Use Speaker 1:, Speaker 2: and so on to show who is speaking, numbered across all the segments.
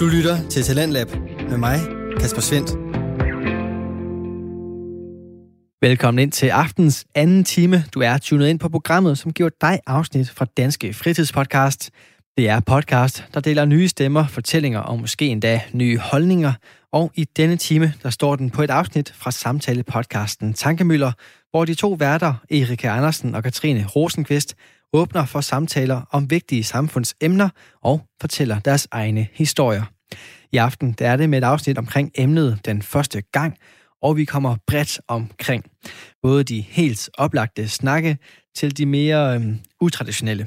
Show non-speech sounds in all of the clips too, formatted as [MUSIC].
Speaker 1: Du lytter til Talentlab med mig, Kasper Svendt. Velkommen ind til aftens anden time. Du er tunet ind på programmet, som giver dig afsnit fra Danske Fritidspodcast. Det er podcast, der deler nye stemmer, fortællinger og måske endda nye holdninger. Og i denne time, der står den på et afsnit fra samtalepodcasten Tankemøller, hvor de to værter, Erika Andersen og Katrine Rosenqvist, åbner for samtaler om vigtige samfundsemner og fortæller deres egne historier. I aften der er det med et afsnit omkring emnet den første gang, og vi kommer bredt omkring både de helt oplagte snakke til de mere øhm, utraditionelle.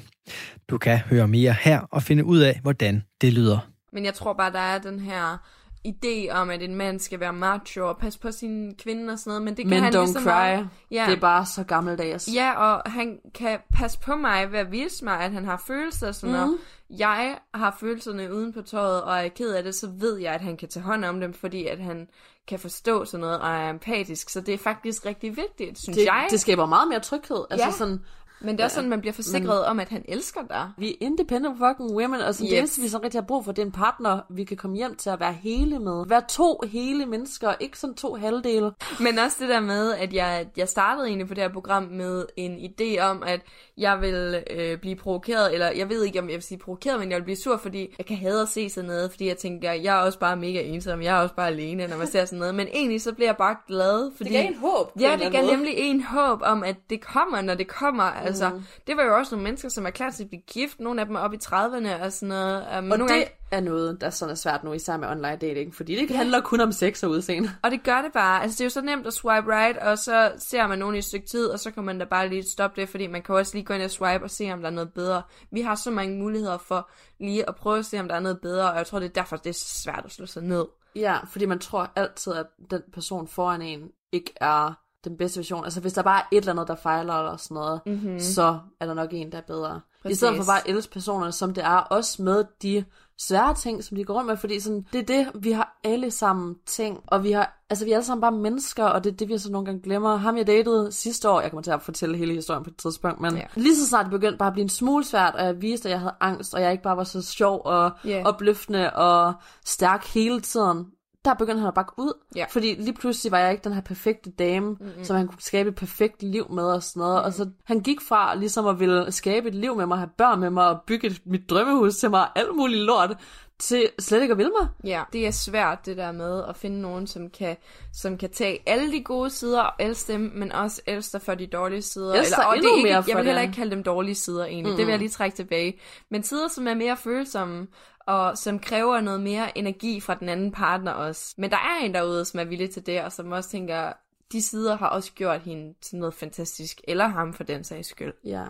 Speaker 1: Du kan høre mere her og finde ud af, hvordan det lyder.
Speaker 2: Men jeg tror bare, der er den her idé om, at en mand skal være macho og passe på sin kvinde og sådan noget, men det kan
Speaker 3: Men
Speaker 2: han
Speaker 3: don't
Speaker 2: lige så
Speaker 3: cry.
Speaker 2: meget. Ja.
Speaker 3: Det er bare så gammeldags.
Speaker 2: Ja, og han kan passe på mig ved at vise mig, at han har følelser og sådan
Speaker 3: Mhm.
Speaker 2: noget. Jeg har følelserne uden på tøjet, og er ked af det, så ved jeg, at han kan tage hånd om dem, fordi at han kan forstå sådan noget og er empatisk. Så det er faktisk rigtig vigtigt, synes
Speaker 3: det,
Speaker 2: jeg.
Speaker 3: det skaber meget mere tryghed. Altså
Speaker 2: Ja.
Speaker 3: sådan,
Speaker 2: Men det er også sådan, man bliver forsikret om, at han elsker dig.
Speaker 3: vi er independent fucking women, og sådan, yes. det eneste, vi sådan rigtig har brug for, det er en partner, vi kan komme hjem til at være hele med. Være to hele mennesker, ikke sådan to halvdele.
Speaker 2: Men også det der med, at jeg, jeg startede egentlig på det her program med en idé om, at jeg vil øh, blive provokeret, eller jeg ved ikke, om jeg vil sige provokeret, men jeg vil blive sur, fordi jeg kan hade at se sådan noget, fordi jeg tænker, jeg er også bare mega ensom, jeg er også bare alene, når man ser sådan noget. Men egentlig så bliver jeg bare glad, fordi...
Speaker 3: håb.
Speaker 2: Ja, det gav nemlig en håb om, at det kommer, når det kommer. Altså,
Speaker 3: Mhm.
Speaker 2: det var jo også nogle mennesker, som er klar til at blive gift. Nogle af dem er oppe i 30'erne og sådan noget. Um,
Speaker 3: Og
Speaker 2: nogle
Speaker 3: det
Speaker 2: gange,
Speaker 3: er noget, der sådan er svært nu, især med online dating, fordi det handler kun om sex og udseende.
Speaker 2: Og det gør det bare. Altså, det er jo så nemt at swipe right, og så ser man nogen i et stykke tid, og så kan man da bare lige stoppe det, fordi man kan også lige gå ind og swipe og se, om der er noget bedre. Vi har så mange muligheder for lige at prøve at se, om der er noget bedre, og jeg tror, det er derfor, det er svært at slå sig ned.
Speaker 3: Ja, fordi man tror altid, at den person foran en ikke er den bedste version. Altså hvis der bare er et eller andet, der fejler eller sådan noget, mm-hmm. så er der nok en, der er bedre. Præcis. I stedet for bare elske personerne, som det er, også med de svære ting, som de går rundt med, fordi sådan, det er det, vi har alle sammen ting, og vi har, altså vi er alle sammen bare mennesker, og det er det, vi så nogle gange glemmer. Ham jeg datede sidste år, jeg kommer til at fortælle hele historien på et tidspunkt, men
Speaker 2: Ja.
Speaker 3: lige så snart det begyndte bare at blive en smule svært, og jeg viste, at jeg havde angst, og jeg ikke bare var så sjov og
Speaker 2: Ja.
Speaker 3: opløftende og stærk hele tiden, der begyndte han at bakke ud.
Speaker 2: Ja.
Speaker 3: Fordi lige pludselig var jeg ikke den her perfekte dame, mm-hmm. som han kunne skabe et perfekt liv med og sådan noget. Mm. Og så han gik fra ligesom at ville skabe et liv med mig, have børn med mig og bygge et, mit drømmehus til mig og alt muligt lort, til slet ikke at ville mig.
Speaker 2: Ja, det er svært det der med at finde nogen, som kan, som kan tage alle de gode sider og elske dem, men også elske dig for de dårlige sider.
Speaker 3: Elske dig
Speaker 2: og det er ikke,
Speaker 3: mere
Speaker 2: jeg vil heller ikke kalde dem dårlige sider egentlig, mm. det vil jeg lige trække tilbage. Men sider, som er mere følsomme, og som kræver noget mere energi fra den anden partner også. Men der er en derude, som er villig til det, og som også tænker, de sider har også gjort hende til noget fantastisk, eller ham for den sags skyld.
Speaker 3: Ja.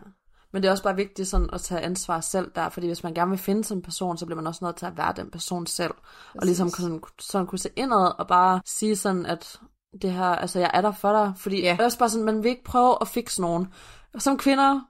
Speaker 3: Men det er også bare vigtigt sådan at tage ansvar selv der, fordi hvis man gerne vil finde sådan en person, så bliver man også nødt til at være den person selv. Præcis. Og ligesom sådan, sådan kunne se indad og bare sige sådan, at det her, altså jeg er der for dig. Fordi
Speaker 2: Ja.
Speaker 3: det er også bare sådan, man vil ikke prøve at fikse nogen. Som kvinder,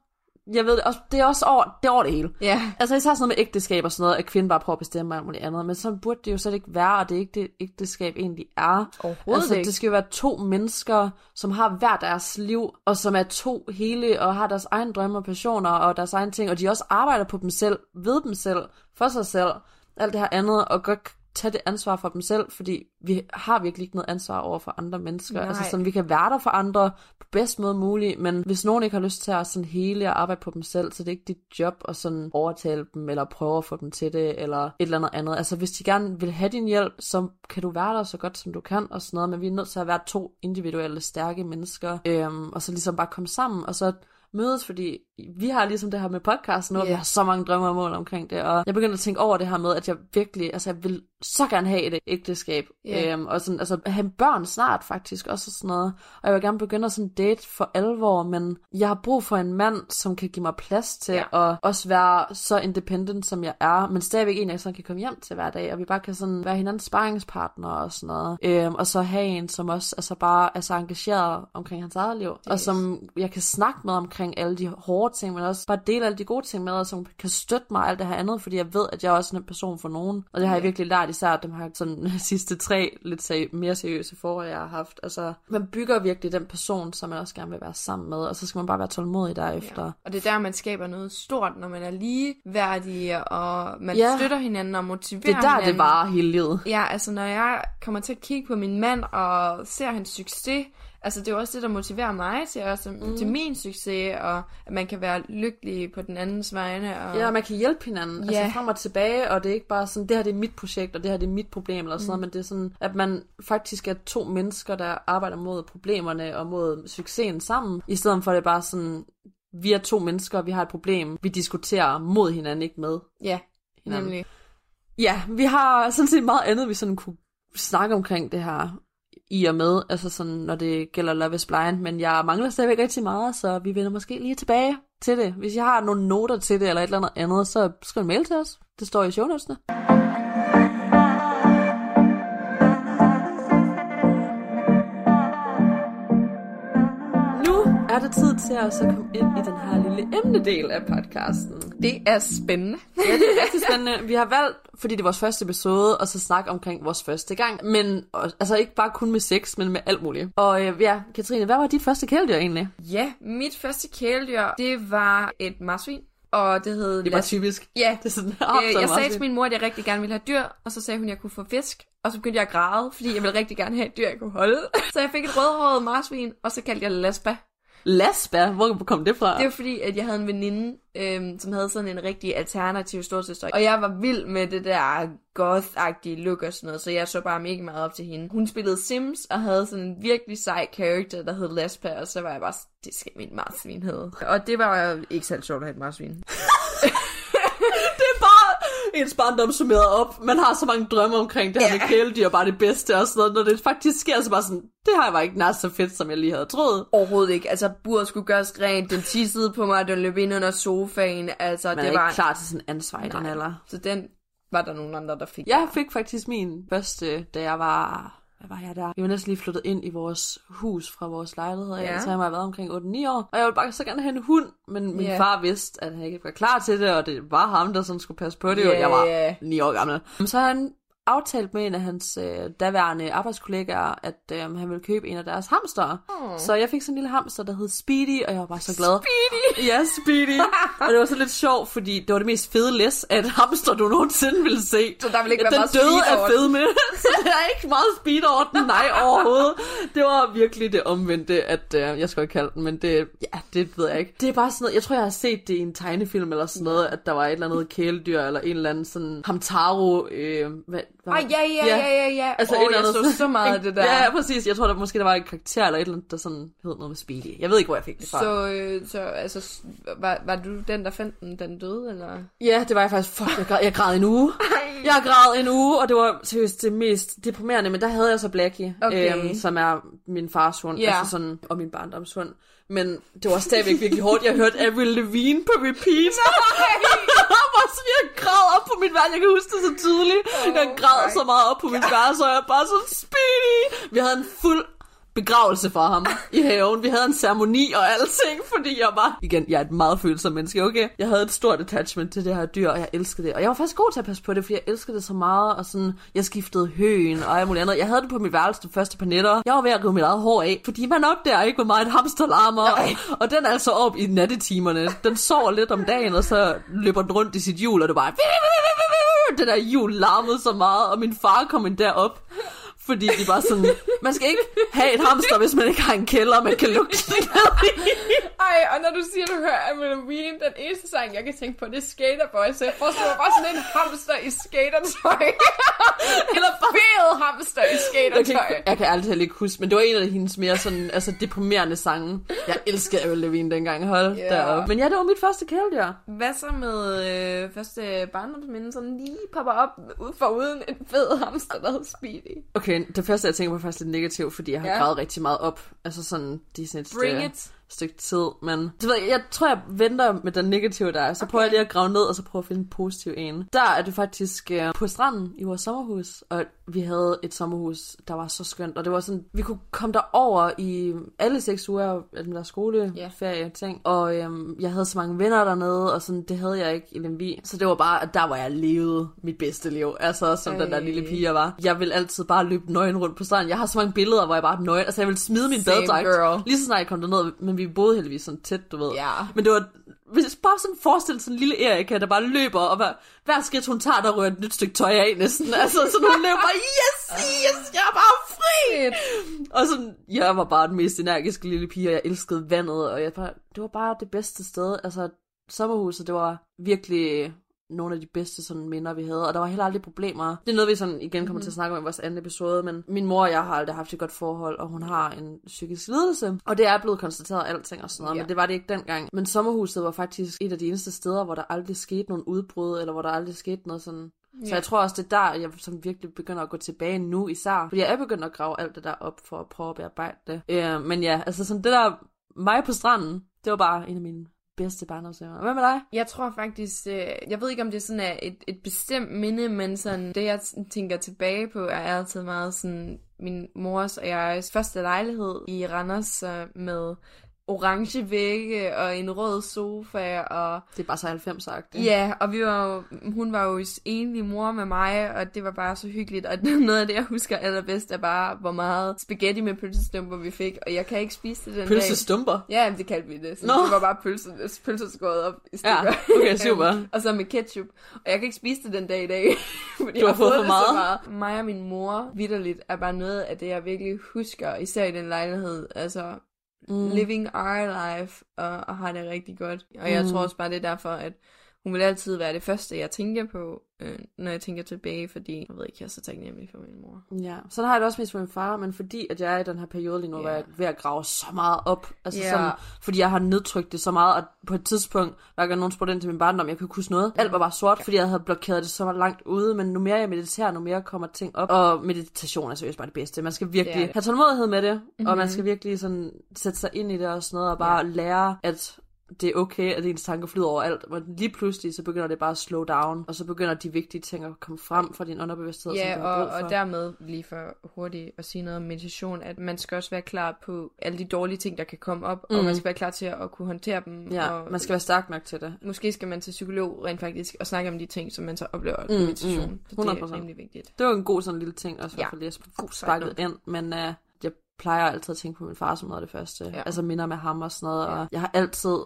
Speaker 3: jeg ved det, også, det er også over det, er over det hele.
Speaker 2: Ja.
Speaker 3: Altså især sådan noget med ægteskab og sådan noget, at kvinden bare prøver at bestemme alt muligt andet. Men så burde det jo slet ikke være, og det er ikke det ægteskab egentlig er.
Speaker 2: Overhovedet
Speaker 3: altså,
Speaker 2: ikke.
Speaker 3: det skal jo være to mennesker, som har hver deres liv, og som er to hele, og har deres egen drømme og passioner, og deres egen ting, og de også arbejder på dem selv, ved dem selv, for sig selv, alt det her andet, og godt tage det ansvar for dem selv, fordi vi har virkelig ikke noget ansvar over for andre mennesker.
Speaker 2: Nej.
Speaker 3: Altså sådan, vi kan være der for andre på bedst måde muligt, men hvis nogen ikke har lyst til at sådan hele og arbejde på dem selv, så det er ikke dit job at sådan overtale dem, eller prøve at få dem til det, eller et eller andet andet. Altså hvis de gerne vil have din hjælp, så kan du være der så godt som du kan, og sådan noget, men vi er nødt til at være to individuelle, stærke mennesker, øhm, og så ligesom bare komme sammen, og så mødes, fordi vi har ligesom det her med podcast nu, og vi har så mange drømme og mål omkring det, og jeg begyndte at tænke over det her med, at jeg virkelig, altså jeg vil så gerne have et ægteskab,
Speaker 2: Ja.
Speaker 3: øhm, og sådan, altså have børn snart faktisk, også sådan noget, og jeg vil gerne begynde at sådan date for alvor, men jeg har brug for en mand, som kan give mig plads til,
Speaker 2: ja.
Speaker 3: at også være så independent, som jeg er, men stadigvæk en, jeg sådan kan komme hjem til hver dag, og vi bare kan sådan være hinandens sparringspartner og sådan noget, øhm, og så have en, som også altså bare er så engageret omkring hans eget liv, og som jeg kan snakke med omkring alle de hårde ting, men også bare dele alle de gode ting med, og som kan støtte mig alt det her andet, fordi jeg ved, at jeg er også en person for nogen, og det har jeg
Speaker 2: Ja.
Speaker 3: virkelig lært især dem her sådan [LAUGHS] sidste tre lidt seri- mere seriøse forhold, jeg har haft. Altså, man bygger virkelig den person, som man også gerne vil være sammen med, og så skal man bare være tålmodig derefter.
Speaker 2: Ja. Og det er der, man skaber noget stort, når man er ligeværdige, og man
Speaker 3: Ja.
Speaker 2: støtter hinanden og motiverer
Speaker 3: Det er der,
Speaker 2: hinanden.
Speaker 3: det varer hele livet.
Speaker 2: Ja, altså når jeg kommer til at kigge på min mand og ser hans succes, altså det er jo også det, der motiverer mig til, også, mm. til min succes, og at man kan være lykkelig på den andens vegne. Og...
Speaker 3: Ja, man kan hjælpe hinanden,
Speaker 2: Ja.
Speaker 3: altså frem og tilbage, og det er ikke bare sådan, det her det er mit projekt, og det her det er mit problem, eller sådan noget, men det er sådan, at man faktisk er to mennesker, der arbejder mod problemerne og mod succesen sammen, i stedet for at det er bare sådan, vi er to mennesker, vi har et problem, vi diskuterer mod hinanden, ikke med
Speaker 2: Ja,
Speaker 3: hinanden.
Speaker 2: nemlig.
Speaker 3: Ja, vi har sådan set meget andet, vi sådan kunne snakke omkring det her i og med, altså sådan, når det gælder Love is Blind, men jeg mangler stadigvæk rigtig meget, så vi vender måske lige tilbage til det. Hvis jeg har nogle noter til det, eller et eller andet andet, så skriv en mail til os. Det står i show notes'ne. Er det tid til at så komme ind i den her lille emnedel af podcasten.
Speaker 2: Det er spændende.
Speaker 3: Ja, det er rigtig spændende. Vi har valgt, fordi det er vores første episode, og så snakke omkring vores første gang. Men altså ikke bare kun med sex, men med alt muligt. Og øh, ja, Katrine, hvad var dit første kæledyr egentlig?
Speaker 2: Ja, mit første kæledyr, det var et marsvin, og det hed...
Speaker 3: Det var
Speaker 2: Las-
Speaker 3: typisk.
Speaker 2: Ja,
Speaker 3: Det er sådan,
Speaker 2: Øh, jeg sagde til min mor, at jeg rigtig gerne ville have dyr, og så sagde hun, at jeg kunne få fisk. Og så begyndte jeg at græde, fordi jeg ville rigtig gerne have et dyr, jeg kunne holde. [LAUGHS] Så jeg fik et rødhåret marsvin, og så kaldte jeg Laspa.
Speaker 3: Laspa, hvor kom det fra?
Speaker 2: Det var fordi, at jeg havde en veninde, øhm, som havde sådan en rigtig alternativ storsøster. Og jeg var vild med det der goth-agtige look og sådan noget, så jeg så bare mega meget op til hende. Hun spillede Sims og havde sådan en virkelig sej character, der hed Laspa, og så var jeg bare, det skal min marsvin hedde. Og det var jo ikke særlig sjovt at have et marsvin. [LAUGHS]
Speaker 3: er ens barndom summeret op. Man har så mange drømme omkring det her
Speaker 2: Ja.
Speaker 3: med kæledyr, bare det bedste og sådan noget. Når det faktisk sker, så bare sådan, det har jeg bare ikke nær så fedt, som jeg lige havde troet.
Speaker 2: Overhovedet ikke. Altså, buret skulle gøres rent, den tissede på mig, den løb ind under sofaen. Altså,
Speaker 3: Man er
Speaker 2: det
Speaker 3: ikke
Speaker 2: var...
Speaker 3: klar til sådan en ansvar i den alder.
Speaker 2: Så den var der nogle andre, der fik.
Speaker 3: Jeg fik faktisk min første, da jeg var... Hvad var jeg der? Vi var næsten lige flyttet ind i vores hus fra vores lejlighed. Ja. Så jeg må have været omkring 8-9 år. Og jeg ville bare så gerne have en hund. Men min
Speaker 2: Ja.
Speaker 3: far vidste, at han ikke var klar til det. Og det var ham, der sådan skulle passe på det. Og
Speaker 2: Ja,
Speaker 3: jeg var
Speaker 2: ja.
Speaker 3: 9 år gammel. Så han aftalt med en af hans øh, daværende arbejdskollegaer, at øh, han ville købe en af deres hamstere.
Speaker 2: Åh.
Speaker 3: Så jeg fik sådan en lille hamster, der hed Speedy, og jeg var bare så glad. Speedy? [LAUGHS] Ja, Speedy. og det var så lidt sjovt, fordi det var det mest fede læs af et hamster, du nogensinde ville se.
Speaker 2: Så der ville ikke være
Speaker 3: den
Speaker 2: meget
Speaker 3: døde
Speaker 2: speed
Speaker 3: af fedme, så er ikke meget speed over den, nej overhovedet. Det var virkelig det omvendte, at øh, jeg skulle ikke kalde den, men det, ja, det ved jeg ikke. Det er bare sådan noget, jeg tror, jeg har set det i en tegnefilm eller sådan noget, at der var et eller andet kæledyr, eller en eller anden sådan Hamtaro, øh, hvad,
Speaker 2: Ej, ja, ja, ja, ja, ja.
Speaker 3: Altså, eller
Speaker 2: jeg
Speaker 3: andet
Speaker 2: så så meget af det der.
Speaker 3: Ja, præcis. Jeg tror, der måske der var en karakter eller et eller andet, der sådan hed noget med Speedy. Jeg ved ikke, hvor jeg fik det fra.
Speaker 2: Så, øh, så altså, var, var du den, der fandt den, den døde, eller?
Speaker 3: Ja, det var jeg faktisk. Fuck, jeg græd, jeg græd en uge. Jeg græd en uge, og det var seriøst det mest deprimerende. Men der havde jeg så Blackie,
Speaker 2: Okay.
Speaker 3: øhm, som er min fars hund,
Speaker 2: Ja.
Speaker 3: altså sådan, og min barndomshund. Men det var stadigvæk virkelig hårdt. Jeg hørte Avril Lavigne på repeat. var sådan, jeg græd op på mit værelse. Jeg kan huske det så tydeligt.
Speaker 2: Oh
Speaker 3: jeg græd så meget op på mit værelse, og jeg var bare sådan, Speedy. Vi havde en fuld begravelse for ham i haven. Vi havde en ceremoni og alting, fordi jeg var... Igen, jeg er et meget følsomt menneske, okay? Jeg havde et stort attachment til det her dyr, og jeg elskede det. Og jeg var faktisk god til at passe på det, fordi jeg elskede det så meget, og sådan, jeg skiftede høen og alt muligt andet. Jeg havde det på mit værelse de første par nætter. Jeg var ved at rive mit eget hår af, fordi man opdager ikke, hvor meget et hamster larmer. Og den er altså op i nattetimerne. Den sover lidt om dagen, og så løber den rundt i sit hjul, og det var bare... Det der hjul larmede så meget, og min far kom ind derop. Fordi de bare sådan, man skal ikke have et hamster, hvis man ikke har en kælder, man kan lukke ned i.
Speaker 2: Ej, og når du siger, du hører Avril Lavigne, den eneste sang, jeg kan tænke på, det er Skaterboy, så jeg forestiller mig bare sådan en hamster i skatertøj. [LAUGHS] Eller fed hamster i
Speaker 3: Jeg kan,
Speaker 2: skatertøj.
Speaker 3: ikke, jeg kan altid ikke huske, men det var en af hendes mere sådan, altså deprimerende sange. Jeg elskede Avril Lavigne dengang, hold yeah. deroppe. Men ja, det var mit første kæledyr.
Speaker 2: Hvad så med øh, første barndomsminde, som lige popper op ud for uden en fed hamster, der hedder Speedy?
Speaker 3: Okay, det første jeg tænker på er faktisk lidt negativt, fordi jeg har
Speaker 2: Ja.
Speaker 3: grædet rigtig meget op. Altså sådan, de sådan et,
Speaker 2: Bring
Speaker 3: øh,
Speaker 2: it.
Speaker 3: Stykke tid, men det ved jeg, jeg tror, jeg venter med den negative der, så okay. prøver jeg lige at grave ned, og så prøve at finde en positiv en. Der er det faktisk uh, på stranden i vores sommerhus, og vi havde et sommerhus, der var så skønt, og det var sådan, vi kunne komme derover i alle seks uger af den der skoleferie ting, og øhm, jeg havde så mange venner dernede, og sådan, det havde jeg ikke i Lemvi, så det var bare, at der hvor jeg levede mit bedste liv, altså som Ej. den der lille pige jeg var. Jeg vil altid bare løbe nøgen rundt på stranden. Jeg har så mange billeder, hvor jeg bare er nøgen, altså jeg vil smide min badedragt, lige så snart jeg kom derned, men vi boede heldigvis sådan tæt, du ved.
Speaker 2: Ja.
Speaker 3: Men det var hvis bare sådan forestil sådan en lille Erika, der bare løber, og hver, hver skridt hun tager, der rører et nyt stykke tøj af næsten. [LAUGHS] Altså, så hun løber bare, yes, yes, jeg er bare fri! Og sådan, jeg var bare den mest energiske lille pige, og jeg elskede vandet, og jeg bare, det var bare det bedste sted. Altså, sommerhuset, det var virkelig nogle af de bedste sådan minder, vi havde, og der var heller aldrig problemer. Det er noget, vi sådan igen kommer mm. til at mhm. snakke om i vores anden episode, men min mor og jeg har aldrig haft et godt forhold, og hun har en psykisk lidelse, og det er blevet konstateret alting og sådan noget, ja. men det var det ikke dengang. Men sommerhuset var faktisk et af de eneste steder, hvor der aldrig skete nogen udbrud, eller hvor der aldrig skete noget sådan Ja. Så jeg tror også, det er der, jeg som virkelig begynder at gå tilbage nu især. Fordi jeg er begyndt at grave alt det der op for at prøve at bearbejde det. Uh, men ja, altså sådan det der mig på stranden, det var bare en af mine bedste barndomsminder. Hvad med dig?
Speaker 2: Jeg tror faktisk, øh, jeg ved ikke om det er sådan er et, et bestemt minde, men sådan det jeg tænker tilbage på er altid meget sådan min mors og jegs første lejlighed i Randers med orange vægge og en rød sofa og...
Speaker 3: Det er bare så 90 sagt.
Speaker 2: Ja, og vi var jo, hun var jo enlig mor med mig, og det var bare så hyggeligt. Og [LAUGHS] noget af det, jeg husker allerbedst, er bare, hvor meget spaghetti med pølsestumper vi fik, og jeg kan ikke spise det den
Speaker 3: Pølsestumper?
Speaker 2: dag. Ja, det kaldte vi det. Så det var bare pølse, pølseskåret op i stykker. Ja,
Speaker 3: okay, super. [LAUGHS]
Speaker 2: og så med ketchup. Og jeg kan ikke spise det den dag i dag, [LAUGHS]
Speaker 3: fordi du har, har fået, for meget.
Speaker 2: meget. Mig og min mor, vidderligt, er bare noget af det, jeg virkelig husker, især i den lejlighed. Altså, mm. living our life, og, og har det rigtig godt. Og jeg mm. tror også bare, det er derfor, at hun vil altid være det første, jeg tænker på, øh, når jeg tænker tilbage, fordi jeg ved ikke, jeg er så taknemmelig for min mor.
Speaker 3: Ja, så har jeg det også mest for min far, men fordi at jeg er i den her periode lige nu, yeah. hvor jeg er ved at grave så meget op, altså yeah. sådan, fordi jeg har nedtrykt det så meget, at på et tidspunkt, hver gang nogen spurgte ind til min barndom, jeg kunne ikke huske noget. Alt var bare sort, fordi jeg havde blokeret det så langt ude, men nu mere jeg mediterer, nu mere kommer ting op. Og meditation er seriøst bare det bedste. Man skal virkelig yeah. have tålmodighed med det, mm-hmm. og man mhm. skal virkelig sådan sætte sig ind i det og sådan noget, og bare yeah. lære, at det er okay, at ens tanker flyder over alt, men lige pludselig, så begynder det bare at slow down, og så begynder de vigtige ting at komme frem fra din underbevidsthed,
Speaker 2: ja, som du og, og dermed, lige for hurtigt at sige noget om meditation, at man skal også være klar på alle de dårlige ting, der kan komme op, mm. og man mm. skal være klar til at, at kunne håndtere dem.
Speaker 3: Ja,
Speaker 2: og
Speaker 3: man skal være stærk nok til det.
Speaker 2: Måske skal man til psykolog rent faktisk, og snakke om de ting, som man så oplever mm, meditation. Mm, 100%. det er rimelig vigtigt.
Speaker 3: Det var en god sådan lille ting, også ja. for lige at sparket ind, men uh, jeg plejer altid at tænke på min far som noget af det første. Ja. Altså minder med ham og sådan noget, ja. og jeg har altid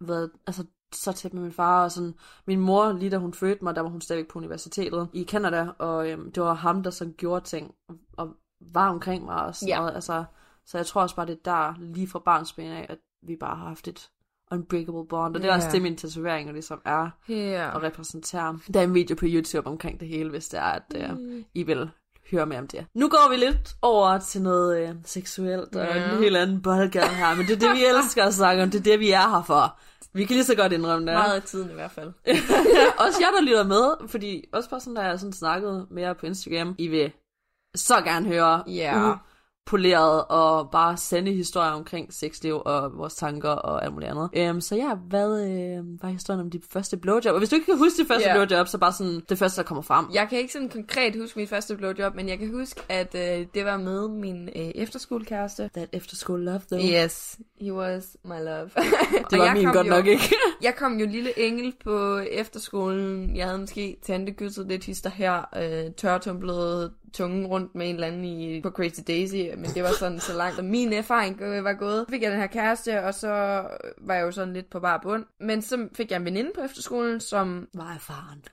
Speaker 3: været altså, så tæt med min far, og sådan, min mor, lige da hun fødte mig, der var hun stadigvæk på universitetet i Canada, og øhm, det var ham, der sådan gjorde ting, og, var omkring mig og sådan ja. noget, altså, så jeg tror også bare, det er der, lige fra barnsben af, at vi bare har haft et unbreakable bond, og det er yeah. også det, min tatoveringer ligesom er,
Speaker 2: yeah.
Speaker 3: og repræsenterer. Der er en video på YouTube omkring det hele, hvis det er, at uh, mm. I vil høre mere om det. Nu går vi lidt over til noget øh, seksuelt og yeah. en helt anden boldgade her, men det er det, vi [LAUGHS] elsker at snakke om, det er det, vi er her for. Vi kan lige så godt indrømme det.
Speaker 2: Meget af tiden i hvert fald. [LAUGHS]
Speaker 3: også jeg, der lytter med, fordi også bare sådan, der jeg sådan snakket mere på Instagram, I vil så gerne høre
Speaker 2: yeah
Speaker 3: poleret og bare sande historier omkring sexliv og vores tanker og alt muligt andet. Um, så ja, hvad øh, var historien om dit første blowjob? Og hvis du ikke kan huske dit første yeah. blowjob, så bare sådan det første, der kommer frem.
Speaker 2: Jeg kan ikke sådan konkret huske mit første blowjob, men jeg kan huske, at øh, det var med min øh, efterskolekæreste.
Speaker 3: That efterskole love, though.
Speaker 2: Yes, he was my love. [LAUGHS]
Speaker 3: det var min godt jo, nok ikke. [LAUGHS]
Speaker 2: jeg kom jo lille engel på efterskolen. Jeg havde måske tantekysset lidt hister her, øh, tørtumblet tungen rundt med en eller anden i, på Crazy Daisy, men det var sådan så langt, og min erfaring var gået. Så fik jeg den her kæreste, og så var jeg jo sådan lidt på bare bund. Men så fik jeg en veninde på efterskolen, som
Speaker 3: var erfaren.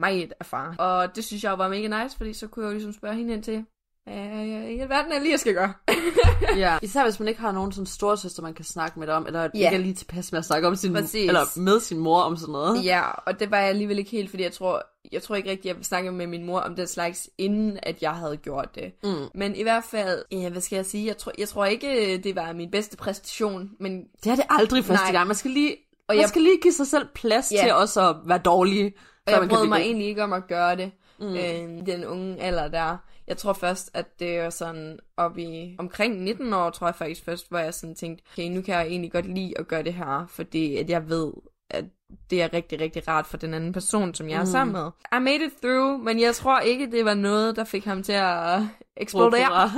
Speaker 2: Meget erfaren. Og det synes jeg var mega nice, fordi så kunne jeg jo ligesom spørge hende ind til, Ja, i verden er lige, jeg skal gøre. [LAUGHS]
Speaker 3: ja, især hvis man ikke har nogen sådan storesøster, man kan snakke med om, eller ja. ikke er lige tilpas med at snakke om sin, Præcis. eller med sin mor om sådan noget.
Speaker 2: Ja, og det var jeg alligevel ikke helt, fordi jeg tror, jeg tror ikke rigtig, jeg vil snakke med min mor om den slags, inden at jeg havde gjort det.
Speaker 3: Mm.
Speaker 2: Men i hvert fald, ja, hvad skal jeg sige, jeg tror, jeg tror ikke, det var min bedste præstation, men...
Speaker 3: Det er det aldrig første Nej. gang. Man skal lige, og man jeg... skal lige give sig selv plads ja. til også at være dårlig.
Speaker 2: Og jeg brød mig egentlig ikke om at gøre det. mm. øh, den unge alder der. Jeg tror først, at det var sådan op i omkring 19 år, tror jeg faktisk først, hvor jeg sådan tænkte, okay, nu kan jeg egentlig godt lide at gøre det her, fordi at jeg ved, at det er rigtig, rigtig rart for den anden person, som jeg er sammen med. I made it through, men jeg tror ikke, det var noget, der fik ham til at eksplodere.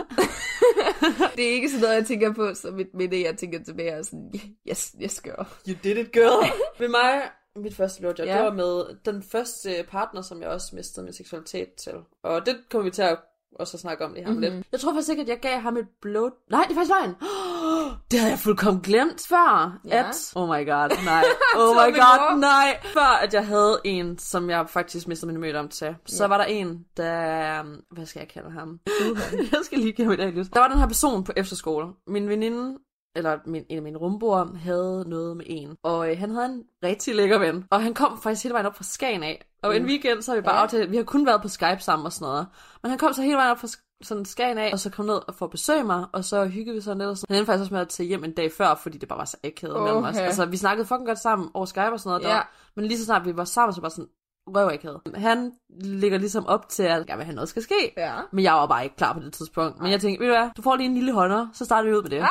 Speaker 2: [LAUGHS] det er ikke sådan noget, jeg tænker på som et minde, jeg tænker tilbage og sådan, yes, yes girl.
Speaker 3: You did it, girl. [LAUGHS] Ved mig, mit første blowjob, yeah. det var med den første partner, som jeg også mistede min seksualitet til. Og det kommer vi til at også at snakke om lige her mm-hmm. lidt. Jeg tror faktisk ikke, at jeg gav ham et blow... Nej, det er faktisk løgn. [GASPS] det havde jeg fuldkommen glemt før. Ja. At... Oh my god, nej. [LAUGHS] Oh my god, nej. Før at jeg havde en, som jeg faktisk mistede min møde om til. Så ja. var der en, der... Hvad skal jeg kalde ham? [LAUGHS] jeg skal lige give mig det Der var den her person på efterskole. Min veninde eller min, en af mine rumboer, havde noget med en. Og øh, han havde en rigtig lækker ven. Og han kom faktisk hele vejen op fra Skagen af. Og mm. en weekend, så har vi bare ja. aftalt, vi har kun været på Skype sammen og sådan noget. Men han kom så hele vejen op fra sådan Skagen af, og så kom ned og få besøge mig, og så hyggede vi sådan lidt. Og sådan. Han endte faktisk også med at tage hjem en dag før, fordi det bare var så akavet okay. mellem os. Altså, vi snakkede fucking godt sammen over Skype og sådan noget. Ja. Der. Men lige så snart vi var sammen, så var sådan, røv ikke havde. Han ligger ligesom op til, at ja, hvad han noget skal ske. Ja. Men jeg var bare ikke klar på det tidspunkt. Men jeg tænkte, ved du hvad, du får lige en lille hånder, så starter vi ud med det.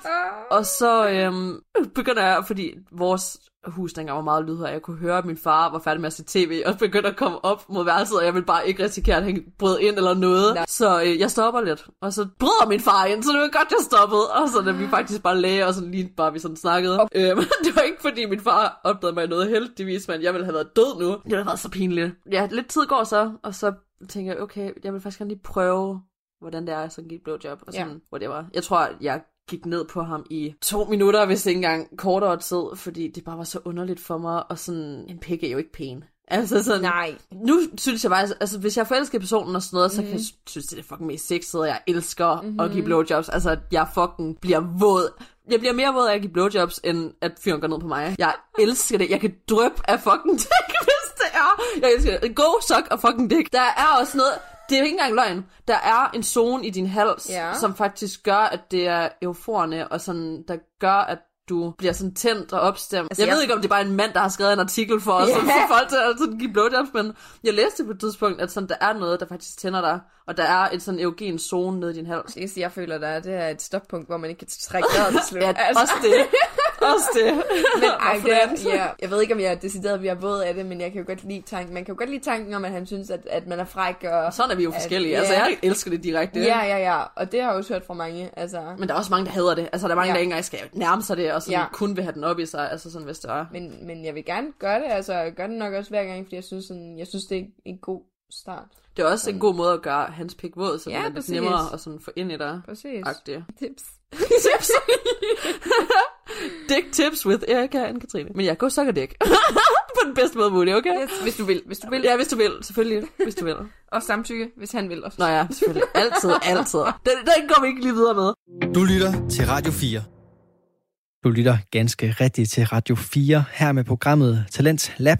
Speaker 3: [LAUGHS] og så øhm, begynder jeg, fordi vores hus dengang var meget lydhør. Jeg kunne høre, at min far var færdig med at se tv, og begyndte at komme op mod værelset, og jeg ville bare ikke risikere, at han brød ind eller noget. Nej. Så øh, jeg stopper lidt, og så bryder min far ind, så det var godt, jeg stoppede. Og så da vi faktisk bare lagde, og så lige bare vi sådan snakkede. Okay. Øh, [LAUGHS] det var ikke, fordi min far opdagede mig noget heldigvis, men jeg ville have været død nu. Det ville have været så pinligt. Ja, lidt tid går så, og så tænker jeg, okay, jeg vil faktisk gerne lige prøve hvordan det er at give et blowjob, og sådan, ja. whatever. Jeg tror, jeg gik ned på ham i to minutter, hvis ikke engang kortere tid, fordi det bare var så underligt for mig, og sådan, en pik er jo ikke pæn. Altså sådan,
Speaker 2: Nej.
Speaker 3: Nu synes jeg bare, altså hvis jeg forelsker personen og sådan noget, mm. så kan jeg mhm. synes, det er fucking mest sexet, og jeg elsker mm-hmm. at give blowjobs. Altså, jeg fucking bliver våd. Jeg bliver mere våd af at give blowjobs, end at fyren går ned på mig. Jeg elsker det. Jeg kan drøbe af fucking [LAUGHS] dick, hvis det er. Jeg elsker det. Go, suck og fucking dick. Der er også noget, det er jo ikke engang løgn. Der er en zone i din hals, ja. som faktisk gør, at det er euforerne, og sådan, der gør, at du bliver sådan tændt og opstemt. Altså, jeg, jeg ved ikke, om det er bare en mand, der har skrevet en artikel for os, yeah. for folk til at sådan, give blowjobs, men jeg læste på et tidspunkt, at sådan, der er noget, der faktisk tænder dig, og der er et sådan erogen zone nede i din hals.
Speaker 2: Det jeg føler, der er, det er et stoppunkt, hvor man ikke kan trække vejret til slut.
Speaker 3: ja, altså. også det. Også det. [LAUGHS]
Speaker 2: men ej, det er, ja, jeg ved ikke, om jeg er decideret, vi er både af det, men jeg kan jo godt lide tanken. Man kan jo godt lide tanken om, at han synes, at, at man er fræk. Og,
Speaker 3: Sådan er vi jo forskellige. At, altså, ja. jeg elsker det direkte.
Speaker 2: Ja, ja, ja. Og det har jeg også hørt fra mange. Altså.
Speaker 3: Men der er også mange, der hader det. Altså, der er mange, ja. der ikke engang skal nærme sig det, og sådan ja. kun vil have den op i sig. Altså, sådan, hvis det er.
Speaker 2: Men, men jeg vil gerne gøre det. Altså, jeg gør det nok også hver gang, fordi jeg synes, sådan, jeg synes det er en god start.
Speaker 3: Det er også sådan. en god måde at gøre hans pik våd, så ja, det er lidt nemmere at sådan få ind i dig.
Speaker 2: Præcis.
Speaker 3: Agtigt.
Speaker 2: Tips. [LAUGHS] [LAUGHS]
Speaker 3: tips. Dick tips with Erika og Katrine. Men jeg går sukker dick. [LAUGHS] på den bedste måde muligt, okay?
Speaker 2: Yes, hvis du vil. Hvis du vil.
Speaker 3: Ja, hvis du vil. Selvfølgelig. Hvis du vil.
Speaker 2: og samtykke, hvis han vil også.
Speaker 3: Nå ja, selvfølgelig. Altid, altid. Den, den går vi ikke lige videre med.
Speaker 1: Du lytter til Radio 4. Du lytter ganske rigtigt til Radio 4 her med programmet Talent Lab,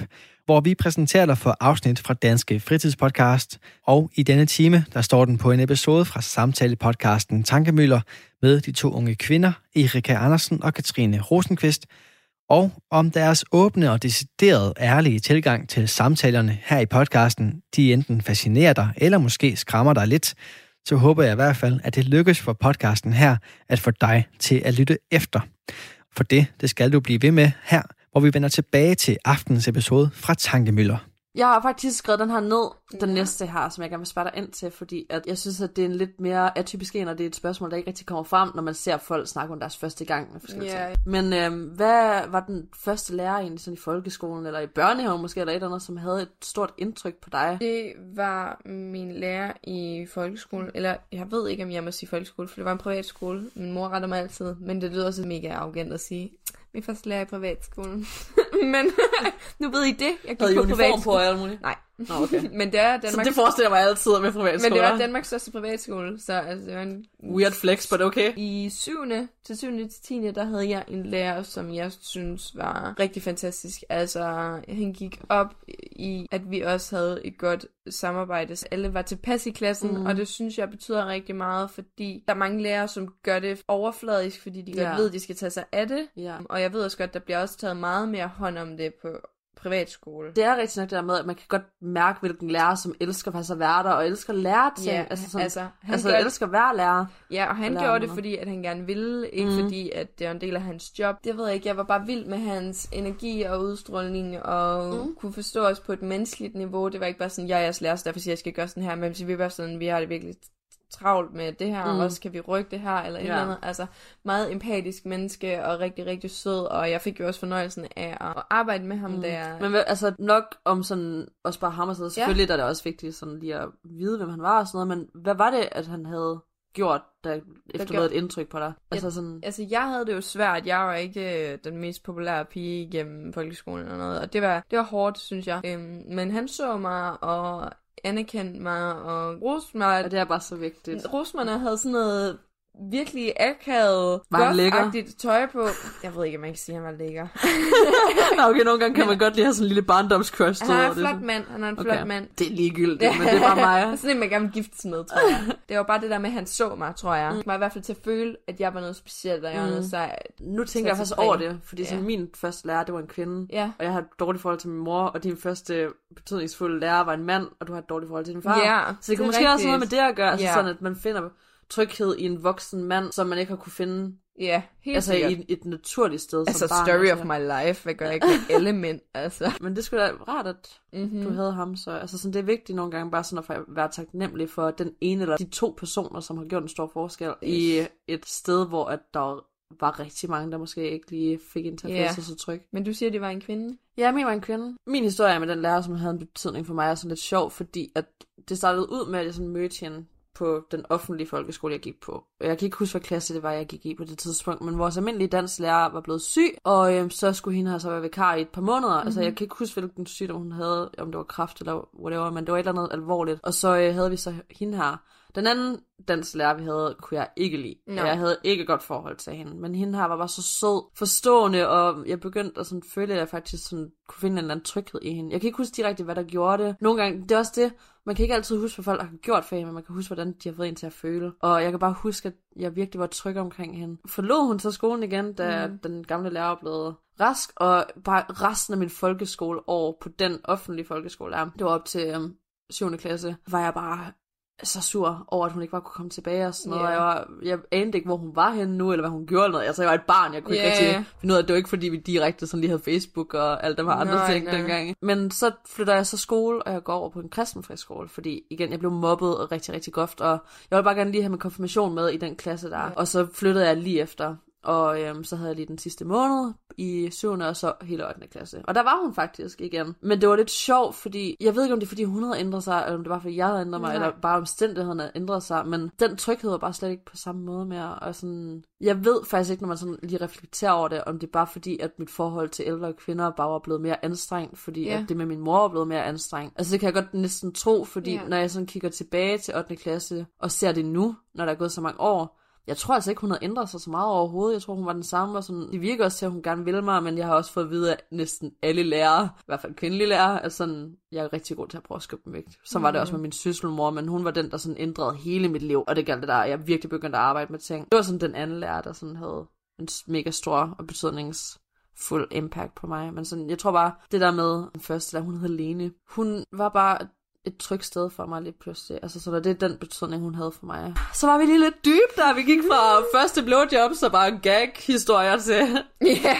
Speaker 1: hvor vi præsenterer dig for afsnit fra Danske Fritidspodcast. Og i denne time, der står den på en episode fra samtalepodcasten Tankemøller med de to unge kvinder, Erika Andersen og Katrine Rosenqvist, og om deres åbne og decideret ærlige tilgang til samtalerne her i podcasten, de enten fascinerer dig eller måske skræmmer dig lidt, så håber jeg i hvert fald, at det lykkes for podcasten her at få dig til at lytte efter. For det, det skal du blive ved med her, og vi vender tilbage til aftenens episode fra Tankemøller.
Speaker 3: Jeg har faktisk skrevet den her ned, den ja. næste her, som jeg gerne vil spørge dig ind til, fordi at jeg synes, at det er en lidt mere atypisk en, og det er et spørgsmål, der ikke rigtig kommer frem, når man ser folk snakke om deres første gang med forskellige ja. ting. Men øhm, hvad var den første lærer egentlig sådan i folkeskolen, eller i børnehaven måske, eller et eller andet, som havde et stort indtryk på dig?
Speaker 2: Det var min lærer i folkeskolen, eller jeg ved ikke, om jeg må sige folkeskole, for det var en privat skole. Min mor retter mig altid, men det lyder også mega arrogant at sige, min første lærer i privatskolen. [LAUGHS] [LAUGHS] Men [LAUGHS] nu ved I det.
Speaker 3: Jeg gik Havde på uniform på alt muligt?
Speaker 2: Nej.
Speaker 3: Nå, okay. [LAUGHS]
Speaker 2: men det er Danmarks... Så
Speaker 3: det forestiller mig altid med privatskoler.
Speaker 2: Men det var Danmarks største privatskole, så altså, det var en...
Speaker 3: Weird flex, but okay.
Speaker 2: I 7. til 7. til 10. der havde jeg en lærer, som jeg synes var rigtig fantastisk. Altså, han gik op i, at vi også havde et godt samarbejde. Alle var tilpas i klassen, mm. og det synes jeg betyder rigtig meget, fordi der er mange lærere, som gør det overfladisk, fordi de godt ja. ved, at de skal tage sig af det. Ja. Og jeg ved også godt, der bliver også taget meget mere hånd om det på privatskole.
Speaker 3: Det er rigtig nok det der med, at man kan godt mærke, hvilken lærer, som elsker faktisk at være der, og elsker at lære ting.
Speaker 2: Ja,
Speaker 3: altså, sådan,
Speaker 2: altså, han
Speaker 3: altså
Speaker 2: gør-
Speaker 3: elsker at være lærer.
Speaker 2: Ja, og han gjorde det, fordi at han gerne ville, ikke
Speaker 3: Mhm.
Speaker 2: fordi at det er en del af hans job. Det ved jeg ikke, jeg var bare vild med hans energi og udstråling, og
Speaker 3: Mhm.
Speaker 2: kunne forstå os på et menneskeligt niveau. Det var ikke bare sådan, jeg er jeres lærer, så derfor siger jeg, skal gøre sådan her, men vi var sådan, vi har det virkelig travlt med det her,
Speaker 3: Mm.
Speaker 2: og også kan vi rykke det her, eller et
Speaker 3: Ja.
Speaker 2: eller andet. Altså, meget empatisk menneske, og rigtig, rigtig sød, og jeg fik jo også fornøjelsen af at arbejde med ham, mm. der.
Speaker 3: Men altså nok om sådan, også bare ham og sådan, selvfølgelig ja. der er det også vigtigt sådan lige at vide, hvem han var og sådan noget, men hvad var det, at han havde gjort, der efterlod et indtryk på dig? Altså sådan,
Speaker 2: Altså, jeg havde det jo svært. Jeg var ikke øh, den mest populære pige igennem folkeskolen eller noget. Og det var, det var hårdt, synes jeg. Øhm, men han så mig og anerkendte mig og roste mig.
Speaker 3: og det er bare så vigtigt.
Speaker 2: Rosmerne havde sådan noget virkelig akavet, goth-agtigt tøj på. Jeg ved ikke, om man kan sige, at han var lækker. [LAUGHS]
Speaker 3: okay, nogle gange kan man godt lige have sådan en lille barndomscrush.
Speaker 2: Han er en
Speaker 3: det.
Speaker 2: flot mand. Han er en
Speaker 3: Okay.
Speaker 2: flot mand.
Speaker 3: Det er ligegyldigt, men det er bare [LAUGHS] mig.
Speaker 2: sådan en, man gerne vil giftes med, tror jeg. [LAUGHS] Det var bare det der med, at han så mig, tror jeg. Det var i hvert fald til at føle, at jeg var noget specielt, og jeg var
Speaker 3: Mm.
Speaker 2: noget sejt.
Speaker 3: Nu tænker jeg faktisk over det, fordi
Speaker 2: Ja.
Speaker 3: sådan min første lærer, det var en kvinde.
Speaker 2: Ja.
Speaker 3: Og jeg har et dårligt forhold til min mor, og din første betydningsfulde lærer var en mand, og du har et dårligt forhold til din far.
Speaker 2: Ja,
Speaker 3: så det kan
Speaker 2: er
Speaker 3: måske også have noget med
Speaker 2: rigtigt.
Speaker 3: det at gøre, altså
Speaker 2: Ja.
Speaker 3: sådan, at man finder tryghed i en voksen mand, som man ikke har kunne finde
Speaker 2: Ja, helt
Speaker 3: altså
Speaker 2: sikkert.
Speaker 3: i et naturligt sted
Speaker 2: Altså,
Speaker 3: som barn.
Speaker 2: story
Speaker 3: altså.
Speaker 2: of my life, hvad gør jeg ikke med alle mænd, altså. [LAUGHS]
Speaker 3: Men det skulle da rart, at
Speaker 2: Mm-hmm.
Speaker 3: du havde ham. Så altså, sådan, det er vigtigt nogle gange bare sådan at være taknemmelig for den ene eller de to personer, som har gjort en stor forskel i et sted, hvor at der var rigtig mange, der måske ikke lige fik en til at sig så tryg.
Speaker 2: Men du siger, det var en kvinde?
Speaker 3: Ja, min var en kvinde. Min historie med den lærer, som havde en betydning for mig, er sådan lidt sjov, fordi at det startede ud med, at jeg sådan mødte hende på den offentlige folkeskole, jeg gik på. Jeg kan ikke huske, hvad klasse det var, jeg gik i på det tidspunkt, men vores almindelige danslærer var blevet syg, og øhm, så skulle hende her så være vikar i et par måneder. Mm-hmm. Altså, jeg kan ikke huske, hvilken sygdom hun havde, om det var kræft eller whatever, men det var et eller andet alvorligt. Og så øh, havde vi så hende her. Den anden danslærer, vi havde, kunne jeg ikke lide.
Speaker 2: Nå.
Speaker 3: Jeg havde ikke godt forhold til hende. Men hende her var bare så sød, forstående, og jeg begyndte at sådan føle, at jeg faktisk sådan kunne finde en eller anden tryghed i hende. Jeg kan ikke huske direkte, hvad der gjorde det. Nogle gange, det er også det, man kan ikke altid huske, hvad folk har gjort for hende, men man kan huske, hvordan de har fået en til at føle. Og jeg kan bare huske, at jeg virkelig var tryg omkring hende. Forlod hun så skolen igen, da mm. den gamle lærer blevet rask, og bare resten af min folkeskoleår på den offentlige folkeskole, det var op til um, 7. klasse, var jeg bare så sur over, at hun ikke bare kunne komme tilbage og sådan noget. Og jeg, var, jeg anede ikke, hvor hun var henne nu, eller hvad hun gjorde. Noget. Altså, jeg var et barn, jeg kunne
Speaker 2: Ja.
Speaker 3: ikke rigtig finde ud af, det var ikke, fordi vi direkte sådan lige havde Facebook og alt det her andre
Speaker 2: Nej,
Speaker 3: ting
Speaker 2: nej.
Speaker 3: dengang. Men så flytter jeg så skole, og jeg går over på en kristen friskole, fordi igen, jeg blev mobbet rigtig, rigtig groft, og jeg ville bare gerne lige have min konfirmation med i den klasse der.
Speaker 2: Ja.
Speaker 3: Og så flyttede jeg lige efter, og øhm, så havde jeg lige den sidste måned i 7. og så hele 8. klasse. Og der var hun faktisk igen. Men det var lidt sjovt, fordi jeg ved ikke, om det er, fordi hun havde ændret sig, eller om det var, fordi jeg havde ændret mig,
Speaker 2: Nej.
Speaker 3: eller bare omstændighederne havde ændret sig. Men den tryghed var bare slet ikke på samme måde mere. Og sådan, jeg ved faktisk ikke, når man sådan lige reflekterer over det, om det er bare fordi, at mit forhold til ældre kvinder bare var blevet mere anstrengt, fordi
Speaker 2: Ja.
Speaker 3: at det med min mor var blevet mere anstrengt. Altså det kan jeg godt næsten tro, fordi
Speaker 2: Ja.
Speaker 3: når jeg sådan kigger tilbage til 8. klasse, og ser det nu, når der er gået så mange år, jeg tror altså ikke, hun havde ændret sig så meget overhovedet. Jeg tror, hun var den samme, og sådan, det virker også til, at hun gerne vil mig, men jeg har også fået at vide af næsten alle lærere, i hvert fald kvindelige lærere, at sådan, jeg er rigtig god til at prøve at skubbe dem væk. Så var det også med min søsselmor, men hun var den, der sådan ændrede hele mit liv, og det galt det der, jeg virkelig begyndte at arbejde med ting. Det var sådan den anden lærer, der sådan havde en mega stor og betydningsfuld impact på mig. Men sådan, jeg tror bare, det der med den første, der hun hed Lene, hun var bare et trygt sted for mig lige pludselig. Altså, så det er den betydning, hun havde for mig. Så var vi lige lidt dyb der. Vi gik fra første blowjob, så bare gag-historier til,
Speaker 2: Ja,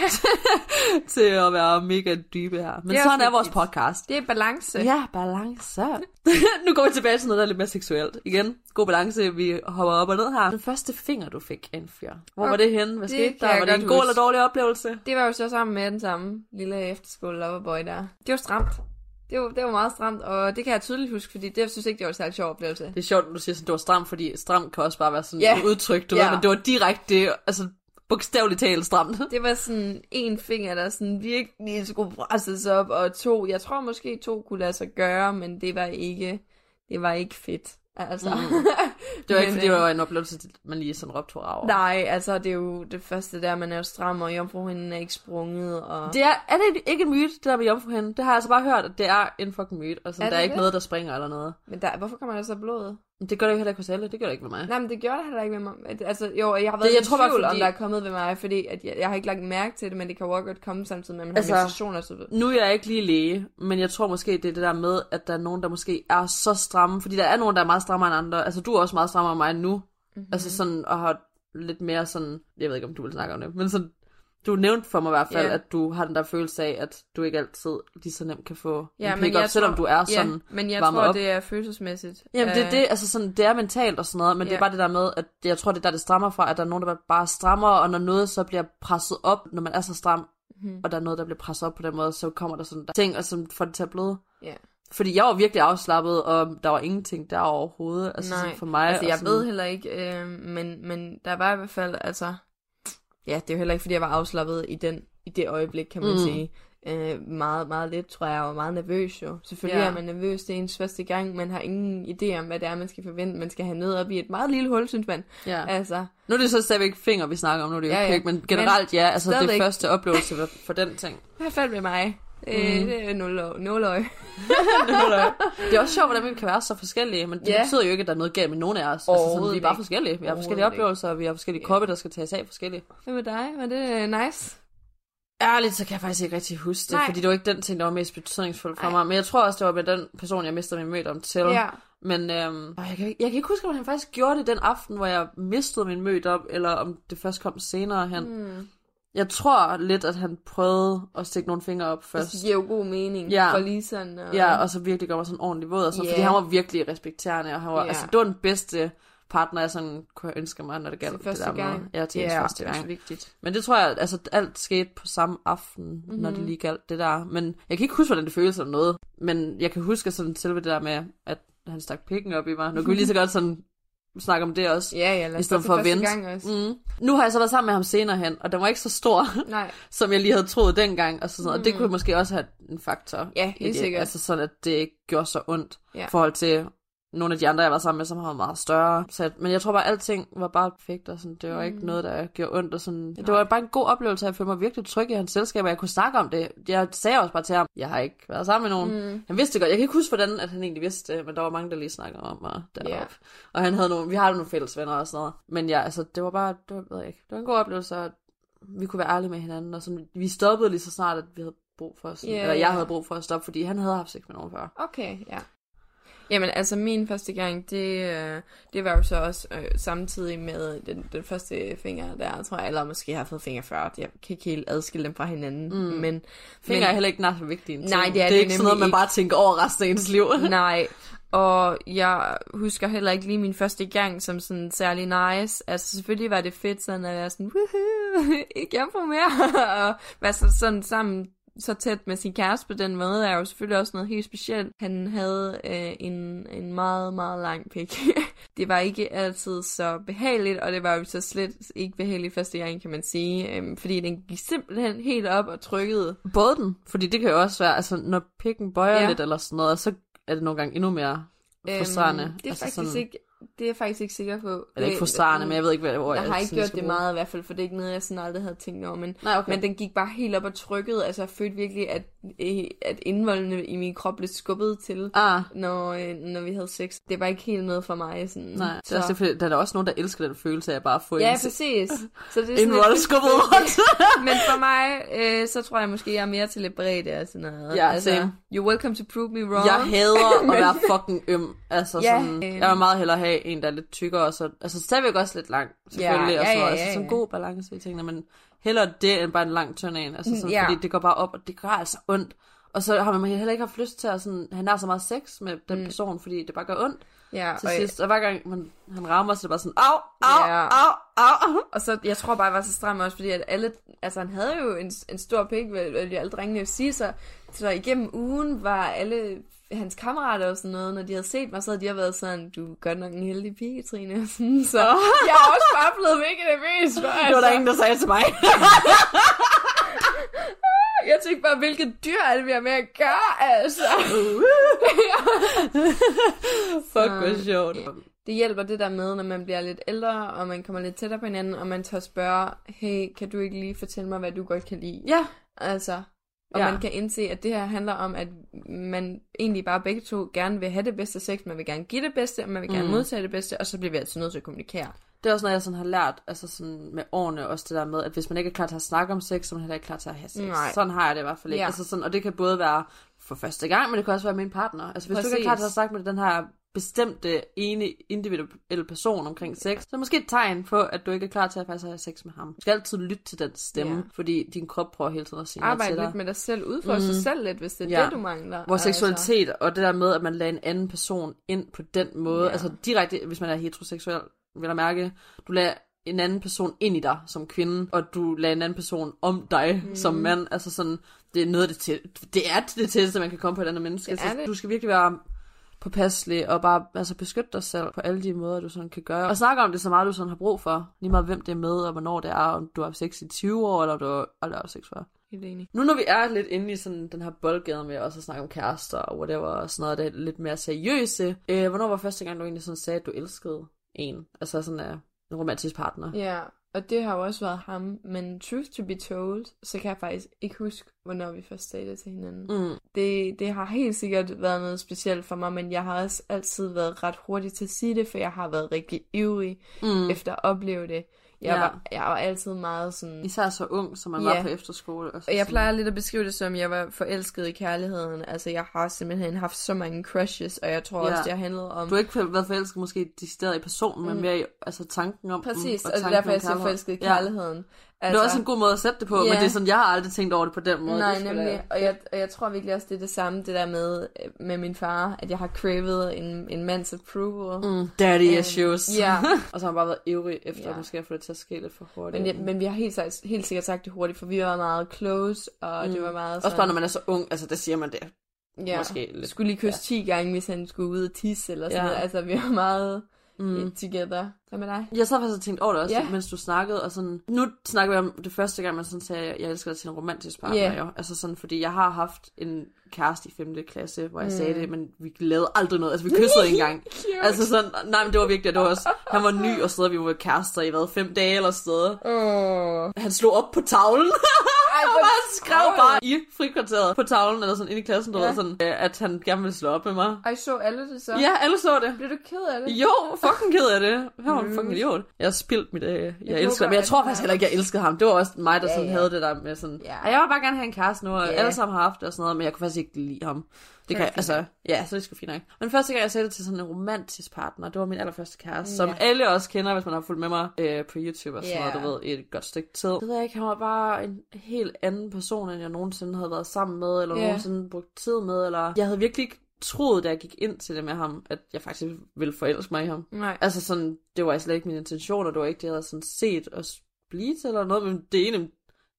Speaker 2: [LAUGHS]
Speaker 3: til at være mega dybe her. Men
Speaker 2: Det er
Speaker 3: sådan er vores podcast.
Speaker 2: det er balance.
Speaker 3: Ja, balance. [LAUGHS] nu går vi tilbage til noget, der er lidt mere seksuelt. Igen, god balance. Vi hopper op og ned her. Den første finger, du fik en fyr. Hvor var det henne? Hvad
Speaker 2: Det
Speaker 3: skete der? Var det en god
Speaker 2: huske.
Speaker 3: eller dårlig oplevelse?
Speaker 2: Det var jo så sammen med den samme lille efterskole loverboy der. Det var stramt. Det var, det var meget stramt, og det kan jeg tydeligt huske, fordi det jeg synes ikke, det var en særlig sjov oplevelse.
Speaker 3: Det er sjovt, at du siger sådan, det var stramt, fordi stramt kan også bare være sådan et udtryk, du
Speaker 2: Ja.
Speaker 3: ved, men det var direkte, altså bogstaveligt talt stramt. [LAUGHS]
Speaker 2: Det var sådan en finger, der sådan virkelig skulle presses op, og to, jeg tror måske to kunne lade sig gøre, men det var ikke, det var ikke fedt. Altså, mm. [LAUGHS]
Speaker 3: Det var ikke,
Speaker 2: Men,
Speaker 3: fordi det
Speaker 2: øh,
Speaker 3: var en oplevelse, man lige sådan råbte hurra over.
Speaker 2: Nej, altså det er jo det første der, man er jo stram, og jomfruhinden er ikke sprunget, og...
Speaker 3: Det er, er det ikke en myte, det der med jomfruhinden? Det har jeg altså bare hørt, at det er en fucking myte, og sådan,
Speaker 2: Er
Speaker 3: der er
Speaker 2: det
Speaker 3: ikke
Speaker 2: det?
Speaker 3: noget, der springer eller noget.
Speaker 2: Men der, hvorfor kommer der så blod?
Speaker 3: Men det gør det jo heller ikke hos alle, det gør det ikke med mig.
Speaker 2: Nej, men det gjorde der heller ikke ved mig. Altså, jo, jeg har været
Speaker 3: Det- jeg tror
Speaker 2: tvivl, om
Speaker 3: fordi-
Speaker 2: der er kommet ved mig, fordi at jeg, jeg har ikke lagt mærke til det, men det kan jo også godt komme samtidig med, at man
Speaker 3: Altså,
Speaker 2: har menstruation og så videre.
Speaker 3: Nu er jeg ikke lige læge, men jeg tror måske, det er det der med, at der er nogen, der måske er så stramme. Fordi der er nogen, der er meget strammere end andre. Altså, du er også meget strammere end mig nu. Mm-hmm. Altså sådan, og har lidt mere sådan... Jeg ved ikke, om du vil snakke om det, men sådan... Du nævnte for mig i hvert fald,
Speaker 2: Ja.
Speaker 3: at du har den der følelse af, at du ikke altid lige så nemt kan få
Speaker 2: Ja,
Speaker 3: en
Speaker 2: men
Speaker 3: pick-up,
Speaker 2: jeg
Speaker 3: selvom du er sådan...
Speaker 2: ja, men jeg tror,
Speaker 3: op.
Speaker 2: det er følelsesmæssigt.
Speaker 3: Jamen det er
Speaker 2: Øh,
Speaker 3: det, altså sådan, det er mentalt og sådan noget, men ja. det er bare det der med, at jeg tror, det er der, det strammer fra, at der er nogen, der bare strammer, og når noget så bliver presset op, når man er så stram,
Speaker 2: Mhm.
Speaker 3: og der er noget, der bliver presset op på den måde, så kommer der sådan der ting, og så får det til at bløde.
Speaker 2: Ja.
Speaker 3: Fordi jeg var virkelig afslappet, og der var ingenting der overhovedet, altså
Speaker 2: Nej,
Speaker 3: for mig.
Speaker 2: Altså,
Speaker 3: og
Speaker 2: jeg
Speaker 3: sådan,
Speaker 2: ved heller ikke, øh, men, men der var i hvert fald, altså... Ja, det er jo heller ikke, fordi jeg var afslappet i, den, i det øjeblik, kan man
Speaker 3: Mm.
Speaker 2: sige. Øh, meget, meget lidt, tror jeg. Var meget nervøs jo. Selvfølgelig
Speaker 3: Ja.
Speaker 2: er man nervøs, det er ens første gang. Man har ingen idé om, hvad det er, man skal forvente. Man skal have ned op i et meget lille hul, synes man.
Speaker 3: Ja.
Speaker 2: Altså,
Speaker 3: Nu er det så stadigvæk fingre, vi snakker om, nu er det jo
Speaker 2: Ja,
Speaker 3: ja,
Speaker 2: ja.
Speaker 3: men generelt ja, altså det første oplevelse for, for den ting.
Speaker 2: i hvert fald med mig. Øh,
Speaker 3: Mm.
Speaker 2: Det er nul år. Nul år. [LAUGHS]
Speaker 3: Det er også sjovt, hvordan vi kan være så forskellige, men det
Speaker 2: Ja.
Speaker 3: betyder jo ikke, at der er noget galt med nogen af os. Altså, sådan, vi er bare forskellige. Vi har forskellige oplevelser, og vi har forskellige
Speaker 2: Ja.
Speaker 3: kroppe, der skal tages af forskellige.
Speaker 2: Hvad med dig? Var det øh, nice?
Speaker 3: Ærligt, så kan jeg faktisk ikke rigtig huske det,
Speaker 2: Nej.
Speaker 3: fordi det var ikke den ting, der var mest betydningsfuld for
Speaker 2: Nej.
Speaker 3: mig. Men jeg tror også, det var med den person, jeg mistede min mødom til.
Speaker 2: Ja.
Speaker 3: Men øhm, jeg, kan, ikke- jeg kan ikke huske, om han faktisk gjorde det den aften, hvor jeg mistede min mødom, eller om det først kom senere hen.
Speaker 2: Mm.
Speaker 3: Jeg tror lidt, at han prøvede at stikke nogle fingre op først.
Speaker 2: Det giver jo god mening
Speaker 3: Ja.
Speaker 2: for lige sådan. Og...
Speaker 3: Ja, og så virkelig gøre mig sådan ordentlig våd og sådan,
Speaker 2: Ja.
Speaker 3: fordi han var virkelig respekterende, og han var,
Speaker 2: Ja.
Speaker 3: altså, det var den bedste partner, jeg sådan kunne ønske mig, når det galt
Speaker 2: Til
Speaker 3: det der med.
Speaker 2: gang.
Speaker 3: Ja, til ens første
Speaker 2: det er
Speaker 3: gang.
Speaker 2: vigtigt.
Speaker 3: Men det tror jeg, altså alt skete på samme aften, mm-hmm. når det lige galt det der. Men jeg kan ikke huske, hvordan det føles eller noget. Men jeg kan huske sådan selve det der med, at han stak pikken op i mig. Nu kan vi lige så godt sådan snakke om det også.
Speaker 2: Ja, ja, lad
Speaker 3: I
Speaker 2: os
Speaker 3: stedet
Speaker 2: gå
Speaker 3: for at vente.
Speaker 2: gang også.
Speaker 3: Mm. Nu har jeg så været sammen med ham senere hen, og den var ikke så stor,
Speaker 2: Nej, [LAUGHS]
Speaker 3: som jeg lige havde troet dengang. Og, sådan noget. og det kunne måske også have en faktor.
Speaker 2: Mm. Ja,
Speaker 3: i
Speaker 2: helt
Speaker 3: det.
Speaker 2: sikkert.
Speaker 3: Altså sådan, at det gjorde så ondt
Speaker 2: Ja.
Speaker 3: i forhold til nogle af de andre, jeg var sammen med, som har været meget større. Så, men jeg tror bare, at alting var bare perfekt, og sådan, det var mm. ikke noget, der gjorde ondt. Og sådan. Det var bare en god oplevelse, jeg følte mig virkelig tryg i hans selskab, og jeg kunne snakke om det. Jeg sagde også bare til ham, jeg har ikke været sammen med nogen. Mm. Han vidste det godt. Jeg kan ikke huske, hvordan at han egentlig vidste det, men der var mange, der lige snakkede om mig deroppe.
Speaker 2: Ja.
Speaker 3: Og han havde nogle, vi har nogle fælles venner og sådan noget. Men ja, altså, det var bare, det var, ved jeg ikke, det var en god oplevelse, og vi kunne være ærlige med hinanden, og sådan, vi stoppede lige så snart, at vi havde brug for os,
Speaker 2: Ja,
Speaker 3: eller jeg
Speaker 2: ja.
Speaker 3: havde brug for at stoppe, fordi han havde haft sex med nogen før.
Speaker 2: okay, ja. Jamen, altså min første gang, det, øh, det var jo så også øh, samtidig med den, den første finger der, tror jeg, eller måske har jeg fået finger før. Jeg kan ikke helt adskille dem fra hinanden, mm. men...
Speaker 3: Fingre
Speaker 2: men,
Speaker 3: er heller ikke nær så vigtige en ting.
Speaker 2: Nej, det er
Speaker 3: det er
Speaker 2: det
Speaker 3: ikke sådan noget, man bare tænker over resten af ens liv. [LAUGHS]
Speaker 2: Nej, og jeg husker heller ikke lige min første gang som sådan særlig nice. Altså selvfølgelig var det fedt sådan at være sådan, woohoo, [LAUGHS] ikke jomfru mere, [LAUGHS] og være så, sådan sammen så tæt med sin kæreste på den måde, er jo selvfølgelig også noget helt specielt. Han havde øh, en, en meget, meget lang pik. [LAUGHS] det var ikke altid så behageligt, og det var jo så slet ikke behageligt første gang, kan man sige. Øhm, fordi den gik simpelthen helt op og trykkede.
Speaker 3: Både den, fordi det kan jo også være, altså når pikken bøjer ja. Lidt eller sådan noget, så er det nogle gange endnu mere frustrerende.
Speaker 2: Øhm, det er
Speaker 3: altså
Speaker 2: faktisk
Speaker 3: sådan,
Speaker 2: ikke, det er jeg faktisk ikke sikker på.
Speaker 3: Eller ikke frustrerende, men jeg ved ikke, hvad hvor
Speaker 2: Jeg har ikke gjort det
Speaker 3: bruge.
Speaker 2: meget i hvert fald, for det er ikke noget, jeg sådan aldrig havde tænkt over. Men,
Speaker 3: Nej, okay.
Speaker 2: men den gik bare helt op og trykket. Altså jeg følte virkelig, at, øh, at indvoldene i min krop blev skubbet til,
Speaker 3: Ah,
Speaker 2: når, øh, når vi havde sex. Det var ikke helt noget for mig. Sådan.
Speaker 3: nej. Det er, det, er fordi, der er der også nogen, der elsker den følelse af at bare få
Speaker 2: Ja,
Speaker 3: en,
Speaker 2: præcis. Så det er
Speaker 3: en rolle skubbet
Speaker 2: 50-50.
Speaker 3: rundt. [LAUGHS]
Speaker 2: Men for mig, øh, så tror jeg måske, jeg er mere til lidt bredde og sådan noget.
Speaker 3: Ja, same.
Speaker 2: you're welcome to prove me wrong.
Speaker 3: Jeg hader at være [LAUGHS] fucking øm. Altså
Speaker 2: Ja,
Speaker 3: sådan,
Speaker 2: øhm.
Speaker 3: jeg vil meget hellere have en, der er lidt tykkere, og så, altså stadigvæk også lidt lang, selvfølgelig,
Speaker 2: Ja,
Speaker 3: og
Speaker 2: ja,
Speaker 3: sådan noget.
Speaker 2: ja,
Speaker 3: Altså
Speaker 2: ja,
Speaker 3: sådan
Speaker 2: ja.
Speaker 3: god balance i tingene, men hellere det, end bare en lang tynd en. Altså sådan,
Speaker 2: Ja.
Speaker 3: fordi det går bare op, og det gør altså ondt. Og så har man heller ikke haft lyst til at sådan, han har så meget sex med den person, fordi det bare gør ondt
Speaker 2: ja,
Speaker 3: til
Speaker 2: og,
Speaker 3: sidst. Og hver gang man, han rammer, så er det bare sådan, au, au,
Speaker 2: Ja.
Speaker 3: au, au. [LAUGHS]
Speaker 2: Og så, jeg tror bare, jeg var så stram også, fordi at alle, altså han havde jo en, en stor pik, vil, vil alle drengene jo sige, så, så igennem ugen var alle hans kammerater og sådan noget, når de havde set mig, så havde de været sådan, du er godt nok en heldig pige, Trine. [LAUGHS] Så jeg har også bare blevet mega nervøs. For, altså, [LAUGHS]
Speaker 3: Det var der ingen, der sagde til mig. [LAUGHS]
Speaker 2: Jeg tænkte bare, hvilket dyr er det, vi har med at gøre, altså.
Speaker 3: Fuck, hvor sjovt.
Speaker 2: det hjælper det der med, når man bliver lidt ældre, og man kommer lidt tættere på hinanden, og man tør spørge, hey, kan du ikke lige fortælle mig, hvad du godt kan lide?
Speaker 3: Ja,
Speaker 2: Altså, og
Speaker 3: Ja.
Speaker 2: man kan indse, at det her handler om, at man egentlig bare begge to gerne vil have det bedste sex, man vil gerne give det bedste, og man vil gerne
Speaker 3: Mm.
Speaker 2: modtage det bedste, og så bliver vi altid nødt til at kommunikere.
Speaker 3: det er også noget, jeg sådan har lært altså sådan med årene, også det der med, at hvis man ikke er klar til at snakke om sex, så er man heller ikke klar til at have sex.
Speaker 2: Nej.
Speaker 3: Sådan har jeg det i hvert fald ikke.
Speaker 2: Ja.
Speaker 3: Altså sådan, og det kan både være for første gang, men det kan også være med en partner. Altså hvis du ikke er klar
Speaker 2: Præcis.
Speaker 3: til at snakke med den her bestemte, ene individuelle person omkring sex, så er det måske et tegn på, at du ikke er klar til at faktisk have sex med ham. Du skal altid lytte til den stemme,
Speaker 2: Ja.
Speaker 3: fordi din krop prøver hele tiden at sige til
Speaker 2: Arbejde
Speaker 3: dig.
Speaker 2: lidt med dig selv, udfordre mm. sig selv lidt, hvis det er
Speaker 3: Ja.
Speaker 2: det, du mangler.
Speaker 3: Vores seksualitet og det der med, at man lader en anden person ind på den måde,
Speaker 2: Ja.
Speaker 3: altså direkte, hvis man er heteroseksuel, vil jeg mærke, du lader en anden person ind i dig som kvinde, og du lader en anden person om dig mm. som mand, altså sådan, det er noget af det til, det er det tætteste, man kan komme på et andet menneske.
Speaker 2: Det er
Speaker 3: så
Speaker 2: det.
Speaker 3: du skal virkelig være påpasselig og bare altså, beskytte dig selv på alle de måder, du sådan kan gøre. Og snakke om det så meget, du sådan har brug for. Lige meget hvem det er med, og hvornår det er, om du har haft sex i 20 år, eller om du aldrig haft sex før.
Speaker 2: Helt enig.
Speaker 3: Nu når vi er lidt inde i sådan den her boldgade med også at snakke om kærester og whatever, og sådan noget, det er lidt mere seriøse. Øh, hvornår var første gang, du egentlig sådan sagde, at du elskede en? Altså sådan uh, en romantisk partner.
Speaker 2: Ja, og det har jo også været ham, men truth to be told, så kan jeg faktisk ikke huske, hvornår vi først datede til hinanden.
Speaker 3: Mm.
Speaker 2: Det, det har helt sikkert været noget specielt for mig, men jeg har også altid været ret hurtig til at sige det, for jeg har været rigtig ivrig
Speaker 3: Mm.
Speaker 2: efter at opleve det. Jeg,
Speaker 3: Ja.
Speaker 2: var, jeg var altid meget sådan...
Speaker 3: Især så ung, som man
Speaker 2: Ja.
Speaker 3: var på efterskole. Og så
Speaker 2: Og jeg
Speaker 3: sådan-
Speaker 2: plejer lidt at beskrive det som, jeg var forelsket i kærligheden. Altså, jeg har simpelthen haft så mange crushes, og jeg tror
Speaker 3: Ja.
Speaker 2: også, det har handlet om...
Speaker 3: Du har ikke været forelsket måske decideret i personen, men
Speaker 2: Mm.
Speaker 3: mere i altså, tanken om
Speaker 2: Præcis, og,
Speaker 3: og
Speaker 2: det er derfor, jeg siger forelsket i
Speaker 3: Ja.
Speaker 2: Kærligheden.
Speaker 3: Det er også en god måde at sætte det på,
Speaker 2: Ja.
Speaker 3: men det er sådan, jeg har aldrig tænkt over det på den måde.
Speaker 2: Nej,
Speaker 3: Det
Speaker 2: nemlig. Og jeg, og jeg tror virkelig også, det er det samme, det der med, øh, med min far, at jeg har cravet en, en mands approval.
Speaker 3: Mm, daddy
Speaker 2: Øhm,
Speaker 3: issues.
Speaker 2: ja. [LAUGHS]
Speaker 3: og så har man bare været ivrig efter
Speaker 2: Ja.
Speaker 3: måske at få det til at ske lidt for hurtigt.
Speaker 2: Men, ja, men vi har helt, sikkert- helt sikkert sagt det hurtigt, for vi var meget close, og mm. det var meget
Speaker 3: Også bare når man er så ung, altså der siger man det.
Speaker 2: ja,
Speaker 3: måske lidt.
Speaker 2: skulle lige kysse 10 gange, hvis han skulle ud og tisse, eller sådan
Speaker 3: Ja.
Speaker 2: noget. Altså, vi var meget
Speaker 3: Mm.
Speaker 2: mm. together. Hvad med dig?
Speaker 3: Jeg sad faktisk og tænkte over det også,
Speaker 2: Ja.
Speaker 3: mens du snakkede, og sådan, nu snakker vi om det første gang, man sådan sagde, at jeg elsker dig til en romantisk partner,
Speaker 2: Ja.
Speaker 3: jo. Altså sådan, fordi jeg har haft en kæreste i 5. klasse, hvor jeg
Speaker 2: Mm.
Speaker 3: sagde det, men vi lavede aldrig noget, altså vi kyssede ikke engang. [LAUGHS] altså sådan, nej, men det var vigtigt, det var også, han var ny og steder, vi var kærester i hvad, fem dage eller steder.
Speaker 2: Åh.
Speaker 3: Han slog op på tavlen. [LAUGHS]
Speaker 2: Ej, [LAUGHS]
Speaker 3: og bare skrev bare i frikvarteret på tavlen, eller sådan inde i klassen, du
Speaker 2: Ja.
Speaker 3: sådan, øh, at han gerne ville slå op med mig.
Speaker 2: Ej, så alle det så?
Speaker 3: Ja, alle så det.
Speaker 2: Blev du ked af det?
Speaker 3: Jo, fucking ked af det. Han var en fucking idiot. Jeg har spildt mit, øh, jeg, jeg elsker. Men jeg tror faktisk heller ikke, jeg elskede ham. Det var også mig, der
Speaker 2: Ja,
Speaker 3: sådan
Speaker 2: ja.
Speaker 3: havde det der med sådan,
Speaker 2: Ja.
Speaker 3: jeg vil bare gerne have en kæreste nu, og
Speaker 2: Ja.
Speaker 3: alle sammen har haft det og sådan noget, men jeg kunne faktisk ikke lide ham. Det kan, altså, ja, så det skulle fint nok. Men første gang, jeg sagde det til sådan en romantisk partner, det var min allerførste kæreste, som
Speaker 2: Ja.
Speaker 3: alle også kender, hvis man har fulgt med mig øh, på YouTube og sådan
Speaker 2: Ja.
Speaker 3: noget, du ved, i et godt stykke tid. Det ved jeg ikke, han var bare en helt anden person, end jeg nogensinde havde været sammen med, eller
Speaker 2: Ja.
Speaker 3: nogensinde brugt tid med, eller jeg havde virkelig ikke troet, da jeg gik ind til det med ham, at jeg faktisk ville forelske mig i ham.
Speaker 2: Nej.
Speaker 3: Altså sådan, det var slet ikke min intention, og det var ikke det, jeg havde sådan set os blive til eller noget, men det er, en,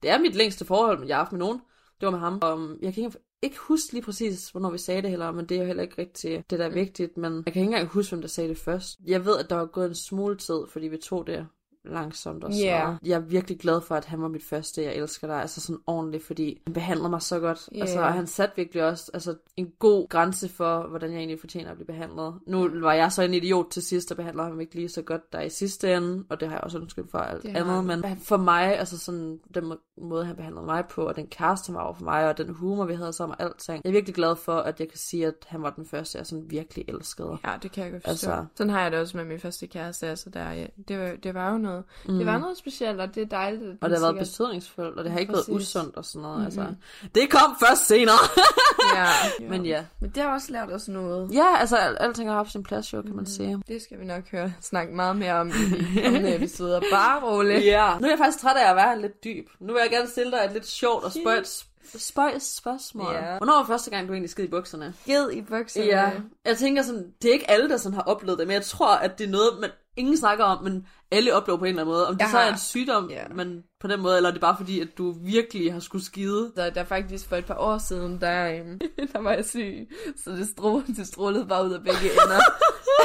Speaker 3: det er mit længste forhold, jeg har haft med nogen. Det var med ham. Og jeg kan ikke, ikke huske lige præcis, hvornår vi sagde det heller, men det er jo heller ikke rigtigt det, der er vigtigt. Men jeg kan ikke engang huske, hvem der sagde det først. Jeg ved, at der var gået en smule tid, fordi vi tog det langsomt og så.
Speaker 2: Ja.
Speaker 3: Jeg er virkelig glad for, at han var mit første, jeg elsker dig, altså sådan ordentligt, fordi han behandlede mig så godt.
Speaker 2: Ja.
Speaker 3: Altså, og han satte virkelig også altså, en god grænse for, hvordan jeg egentlig fortjener at blive behandlet. Nu var jeg så en idiot til sidst, og behandler ham ikke lige så godt der i sidste ende, og det har jeg også undskyld for alt
Speaker 2: Det
Speaker 3: andet, men for mig, altså sådan den må- måde, han behandlede mig på, og den kæreste, han var over for mig, og den humor, vi havde sammen og alting. Jeg er virkelig glad for, at jeg kan sige, at han var den første, jeg sådan virkelig elskede.
Speaker 2: Ja, det kan jeg godt forstå.
Speaker 3: Altså-
Speaker 2: Altså... Sådan har jeg det også med min første kæreste. Altså der, ja, det, var, det var jo noget. Mm. Det var noget specielt, og det er dejligt.
Speaker 3: Og det har været betydningsfuldt, og det har ikke
Speaker 2: Præcis.
Speaker 3: været usundt og sådan noget.
Speaker 2: Mhm.
Speaker 3: Altså. Det kom først senere. [LAUGHS]
Speaker 2: ja. [LAUGHS]
Speaker 3: Men ja.
Speaker 2: Men det har også lært os noget.
Speaker 3: Ja, altså al- alting har haft sin plads jo, kan man sige.
Speaker 2: Det skal vi nok høre snakke meget mere om i [LAUGHS] de kommende episoder. Bare roligt.
Speaker 3: Ja. Nu er jeg faktisk træt af at være lidt dyb. Nu vil jeg gerne stille dig et lidt sjovt og spøjt, spøjt spørgsmål.
Speaker 2: Ja.
Speaker 3: Hvornår var første gang, du egentlig skid i bukserne?
Speaker 2: Ged i bukserne.
Speaker 3: Ja, jeg tænker sådan, det er ikke alle, der sådan har oplevet det, men jeg tror, at det er noget, man ingen snakker om, men alle oplever på en eller anden måde. Om det
Speaker 2: Jeg
Speaker 3: så er en sygdom,
Speaker 2: Ja.
Speaker 3: men på den måde, eller er det bare fordi, at du virkelig har skulle skide?
Speaker 2: Så der faktisk for et par år siden, der, øhm, [LAUGHS] der var jeg syg, så det, stro, det strålede bare ud af begge ender.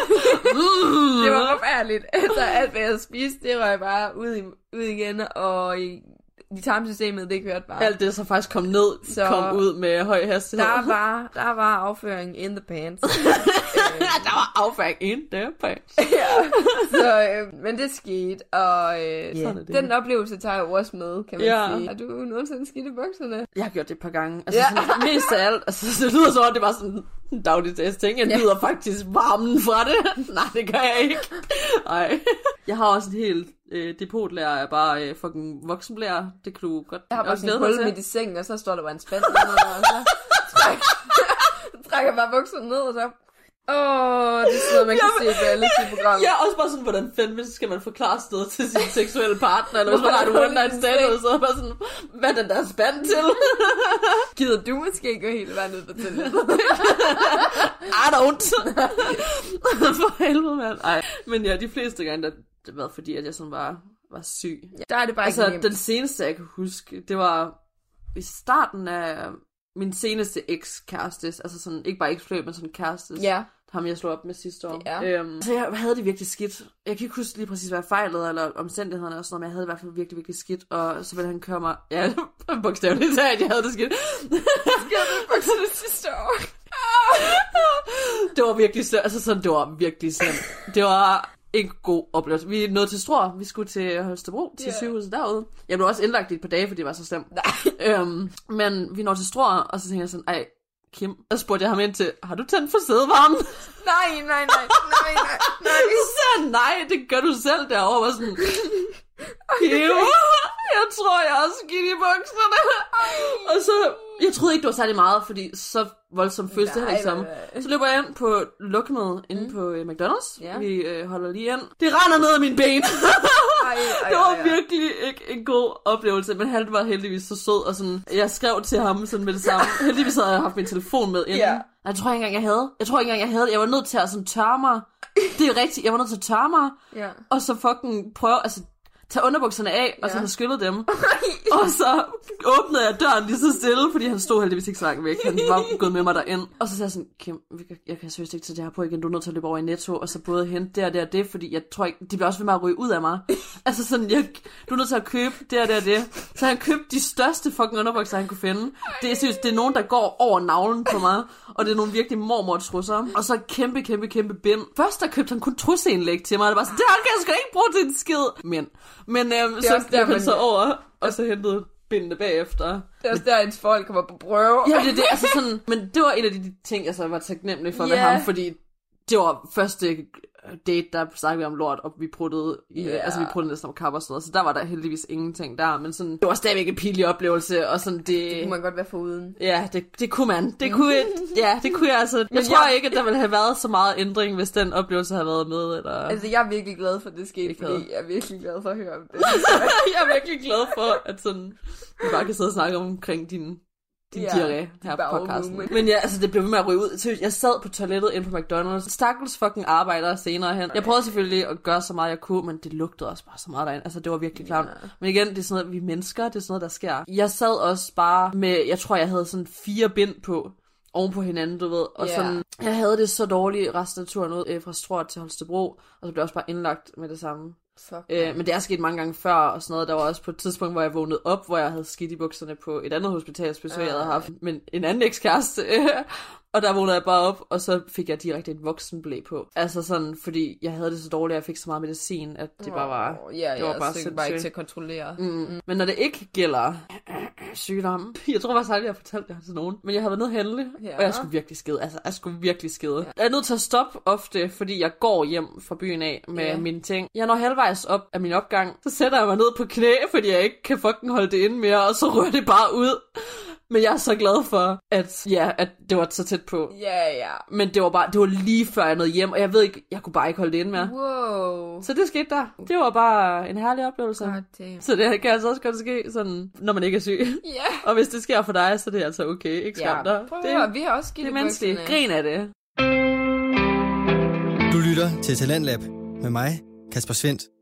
Speaker 2: [LAUGHS] det var forfærdeligt. Altså alt, hvad jeg spiste, det røg bare ud, i, ud igen, og i, tarmsystemet, det kørte bare.
Speaker 3: Alt det, så faktisk kom ned,
Speaker 2: Så-
Speaker 3: så... kom ud med høj hastighed.
Speaker 2: Der var, der var afføring in the pants. [LAUGHS]
Speaker 3: der var afføring in the pants. [LAUGHS]
Speaker 2: ja. Så, øh, men det skete, og øh,
Speaker 3: Sådan det.
Speaker 2: den oplevelse tager jeg jo også med, kan man
Speaker 3: Ja.
Speaker 2: sige. Har du nogensinde skidt i bukserne?
Speaker 3: Jeg har gjort det et par gange. Altså,
Speaker 2: Ja.
Speaker 3: sådan, mest af alt, altså, det lyder som om, det var sådan en dagligdags ting. Jeg
Speaker 2: Ja.
Speaker 3: nyder faktisk varmen fra det. [LAUGHS] Nej, det gør jeg ikke. Nej. Jeg har også et helt øh, depotlærer af bare øh, fucking voksenblærer. Det kan du godt
Speaker 2: Jeg har bare sådan hul midt i sengen, og så står der bare en spand under, og så trækker, [LAUGHS] trækker bare bukserne ned, og så... Åh, oh, det er sådan noget, man kan se på alle de programmer.
Speaker 3: Ja, også bare sådan, hvordan fandme skal man forklare noget til sin seksuelle partner, eller hvis man har en one night stand, så er bare sådan, hvad er den der spand til? [LAUGHS]
Speaker 2: Gider du måske gå hele vejen ned på toilettet? [LAUGHS]
Speaker 3: I don't. For helvede, mand. Ej. Men ja, de fleste gange, der, det været fordi, at jeg sådan var, var syg.
Speaker 2: Der er det bare
Speaker 3: Altså,
Speaker 2: nemt.
Speaker 3: den seneste, jeg kan huske, det var i starten af min seneste eks-kæreste, altså sådan, ikke bare eks men sådan kæreste,
Speaker 2: Ja.
Speaker 3: ham jeg slog op med sidste år.
Speaker 2: Ja.
Speaker 3: Øhm, så jeg havde det virkelig skidt. Jeg kan ikke huske lige præcis, hvad jeg fejlede, eller omstændighederne og sådan noget, men jeg havde det i hvert fald virkelig, virkelig skidt, og så ville han køre mig, ja, [LAUGHS] bogstaveligt talt, jeg havde det skidt.
Speaker 2: Skal du bukserne sidste år? [LAUGHS]
Speaker 3: det var virkelig slemt, altså sådan, det var virkelig slemt. Det var en god oplevelse. Vi nåede til Struer, vi skulle til Holstebro, til yeah. sygehuset derude. Jeg blev også indlagt i et par dage, fordi det var så slemt. [LAUGHS] Øhm, men vi når til Struer, og så tænkte jeg sådan, ej, Kim, så spurgte jeg ham ind til, har du tændt for sædevarmen? [LAUGHS]
Speaker 2: Nej, nej, nej, nej, nej, nej. [LAUGHS]
Speaker 3: Så nej, det gør du selv derovre. Var sådan, Kim, jeg tror, jeg har skidt i bukserne. Og så, jeg troede ikke, det var særlig meget, fordi så voldsomt føles det heller ikke
Speaker 2: nej.
Speaker 3: Så løber jeg ind på lukkendet inde
Speaker 2: Mm.
Speaker 3: på øh, McDonald's.
Speaker 2: Ja.
Speaker 3: Vi øh, holder lige ind. Det render ned af mine ben. [LAUGHS]
Speaker 2: Ej, ej,
Speaker 3: det var virkelig ikke en god oplevelse, men han var heldigvis så sød, og sådan, jeg skrev til ham sådan med det samme. [LAUGHS] heldigvis havde jeg haft min telefon med inden. Nej, Jeg tror ikke engang, jeg havde. Jeg tror ikke engang, jeg havde. Jeg var nødt til at sådan tørre mig. Det er rigtigt, jeg var nødt til at tørre mig,
Speaker 2: Ja.
Speaker 3: og så fucking prøve, altså tage underbukserne af, og så
Speaker 2: Ja.
Speaker 3: have skyllet dem. [LAUGHS] og så åbnede jeg døren lige så stille, fordi han stod heldigvis ikke så langt væk. Han var gået med mig derind. Og så sagde jeg sådan, Kim, jeg kan seriøst ikke tage det her på igen. Du er nødt til at løbe over i Netto, og så både hente det og det og det, fordi jeg tror ikke, de bliver også ved med at ryge ud af mig. [LAUGHS] altså sådan, jeg, du er nødt til at købe det og det og det. Så han købte de største fucking underbukser, han kunne finde. Det er seriøst, det er nogen, der går over navlen på mig, og det er nogle virkelig mormor-trusser. Og så kæmpe, kæmpe, kæmpe bind. Først der købte han kun trusseindlæg til mig, og det var sådan, det her kan jeg sgu ikke bruge til en skid. Men, men øhm, så
Speaker 2: også der, man-
Speaker 3: så over, og så hentede bindene bagefter.
Speaker 2: Det er også der, ens folk kommer på prøve.
Speaker 3: Ja, det er det, altså sådan, men det var en af de ting, jeg så var taknemmelig for yeah. ved ham, fordi det var første date, der snakkede vi om lort, og vi pruttede, yeah. altså vi pruttede næsten om kap og sådan noget, så der var der heldigvis ingenting der, men sådan, det var stadigvæk en pinlig oplevelse, og sådan det...
Speaker 2: Det kunne man godt være foruden.
Speaker 3: Ja, det, det kunne man. Det kunne, [LAUGHS] ja, det kunne jeg altså. Jeg
Speaker 2: Men
Speaker 3: tror
Speaker 2: jeg-
Speaker 3: ikke, at der ville have været så meget ændring, hvis den oplevelse havde været med. Eller...
Speaker 2: Altså, jeg er virkelig glad for, at det skete, fordi jeg er virkelig glad for at høre om det. [LAUGHS]
Speaker 3: jeg er virkelig glad for, at sådan, vi bare kan sidde og snakke omkring din, din
Speaker 2: Ja,
Speaker 3: diarré her på podcasten.
Speaker 2: movement.
Speaker 3: Men ja, altså det blev ved med at ryge ud. Seriøst, Jeg sad på toilettet inde på McDonald's. Stakkels fucking arbejdere senere hen. Jeg prøvede selvfølgelig at gøre så meget jeg kunne, men det lugtede også bare så meget derinde. Altså det var virkelig klart.
Speaker 2: Ja.
Speaker 3: Men igen, det er sådan noget, vi er mennesker, det er sådan noget, der sker. Jeg sad også bare med, jeg tror jeg havde sådan fire bind på oven på hinanden, du ved. Og
Speaker 2: Ja.
Speaker 3: sådan, jeg havde det så dårligt resten af turen ud øh, fra Struer til Holstebro, og så blev jeg også bare indlagt med det samme.
Speaker 2: Fuck.
Speaker 3: Øh, men det er sket mange gange før og sådan noget. Der var også på et tidspunkt, hvor jeg vågnede op, hvor jeg havde skidt i bukserne på et andet hospitalsbesøg, jeg havde
Speaker 2: Ej.
Speaker 3: haft. Men en anden ekskæreste. [LAUGHS] og der vågnede jeg bare op, og så fik jeg direkte en voksenblæ på. Altså sådan, fordi jeg havde det så dårligt, at jeg fik så meget medicin, at det bare var...
Speaker 2: Åh, Ja,
Speaker 3: det var
Speaker 2: ja,
Speaker 3: bare
Speaker 2: så bare ikke til at kontrollere.
Speaker 3: Mm. Men når det ikke gælder [CLEARS THROAT] sygdom, [LAUGHS] jeg tror faktisk aldrig, jeg har fortalt det til nogen, men jeg har været nede handle,
Speaker 2: Ja.
Speaker 3: og jeg skulle virkelig skide, altså jeg skulle virkelig skide. Ja. Jeg er nødt til at stoppe ofte, fordi jeg går hjem fra byen af med
Speaker 2: ja.
Speaker 3: mine ting. Jeg når halvvejs op af min opgang, så sætter jeg mig ned på knæ, fordi jeg ikke kan fucking holde det inde mere, og så rører det bare ud. Men jeg er så glad for, at, ja, at det var så tæt på.
Speaker 2: Ja, ja.
Speaker 3: Men det var bare, det var lige før jeg nåede hjem, og jeg ved ikke, jeg kunne bare ikke holde det inde mere.
Speaker 2: Wow.
Speaker 3: Så det skete der. Det var bare en herlig oplevelse.
Speaker 2: God damn.
Speaker 3: Så det kan altså også godt ske, sådan, når man ikke er syg.
Speaker 2: Ja.
Speaker 3: Og hvis det sker for dig, så er det altså okay. Ikke skam dig.
Speaker 2: prøv
Speaker 3: Det,
Speaker 2: høre, vi har også
Speaker 3: det er menneskeligt. Grin af det.
Speaker 1: Du lytter til Talentlab med mig, Kasper Svendt.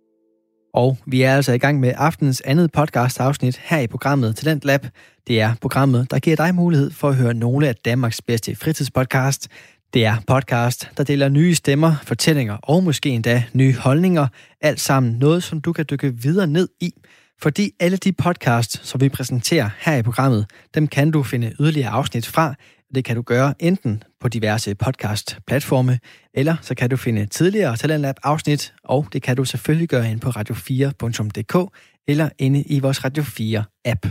Speaker 1: Og vi er altså i gang med aftens andet podcast afsnit her i programmet Talent Lab. Det er programmet, der giver dig mulighed for at høre nogle af Danmarks bedste fritidspodcast. Det er podcast, der deler nye stemmer, fortællinger og måske endda nye holdninger. Alt sammen noget, som du kan dykke videre ned i. Fordi alle de podcasts, som vi præsenterer her i programmet, dem kan du finde yderligere afsnit fra. Det kan du gøre enten på diverse podcast-platforme, eller så kan du finde tidligere Talentlab afsnit, og det kan du selvfølgelig gøre ind på radio4.dk eller inde i vores Radio 4-app.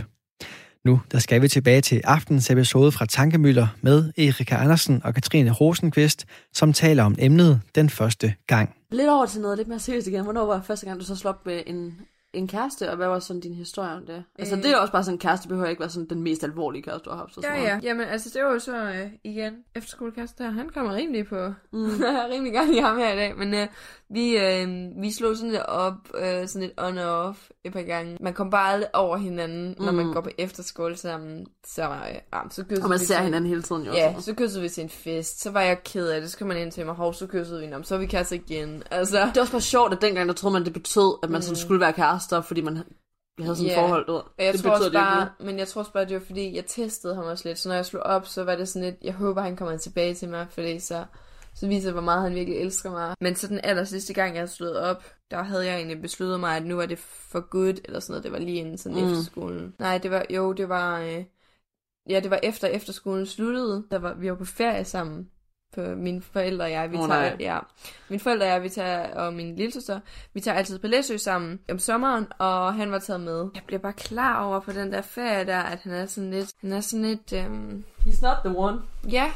Speaker 1: Nu der skal vi tilbage til aftens episode fra Tankemøller med Erika Andersen og Katrine Rosenqvist, som taler om emnet den første gang.
Speaker 3: Lidt over til noget lidt mere seriøst igen. Hvornår var første gang, du så slog op med en, en kæreste, og hvad var sådan din historie om det? Altså,
Speaker 2: Øh.
Speaker 3: det er også bare sådan, en kæreste behøver ikke være sådan den mest alvorlige kæreste, du har haft. Så
Speaker 2: Ja,
Speaker 3: sådan
Speaker 2: ja. Jamen, altså, det var jo så øh, igen efterskolekæreste der. Han kommer rimelig på.
Speaker 3: Mm. [LAUGHS]
Speaker 2: rimelig gang i ham her i dag. Men øh, vi, øh, vi slog sådan lidt op, øh, sådan lidt on og off et par gange. Man kom bare aldrig over hinanden, når man
Speaker 3: Mm.
Speaker 2: går på efterskole sammen. Så, øh, ja, så
Speaker 3: Og man
Speaker 2: vi
Speaker 3: ser
Speaker 2: til-
Speaker 3: hinanden hele tiden jo.
Speaker 2: Ja,
Speaker 3: så.
Speaker 2: så kyssede vi til en fest. Så var jeg ked af det. Så kom man ind til mig, hov, så kyssede vi. Men så vi kærester igen. Altså,
Speaker 3: Det er også bare sjovt, at dengang der troede man, det betød, at man sådan skulle være kærester, fordi man havde sådan et forhold.
Speaker 2: Og jeg
Speaker 3: det
Speaker 2: tror også
Speaker 3: det ikke
Speaker 2: bare, men jeg tror også bare, det var fordi, jeg testede ham også lidt. Så når jeg slog op, så var det sådan lidt, jeg håber, han kommer tilbage til mig, fordi så, så viser hvor meget han virkelig elsker mig. Men så den aller sidste gang, jeg slået op, der havde jeg egentlig besluttet mig, at nu var det for good, eller sådan noget. Det var lige inden sådan
Speaker 3: Mm.
Speaker 2: efterskolen. Nej, det var, jo, det var, øh, ja, det var efter efterskolen sluttede. Der var, vi var på ferie sammen. På mine forældre og jeg, vi oh,
Speaker 3: nej.
Speaker 2: tager, ja, mine forældre og jeg, vi tager, og min lille søster, vi tager altid på Læsø sammen om sommeren, og han var taget med. Jeg bliver bare klar over på den der ferie der, at han er sådan lidt, han er sådan lidt, øhm,
Speaker 3: He's not the one.
Speaker 2: ja,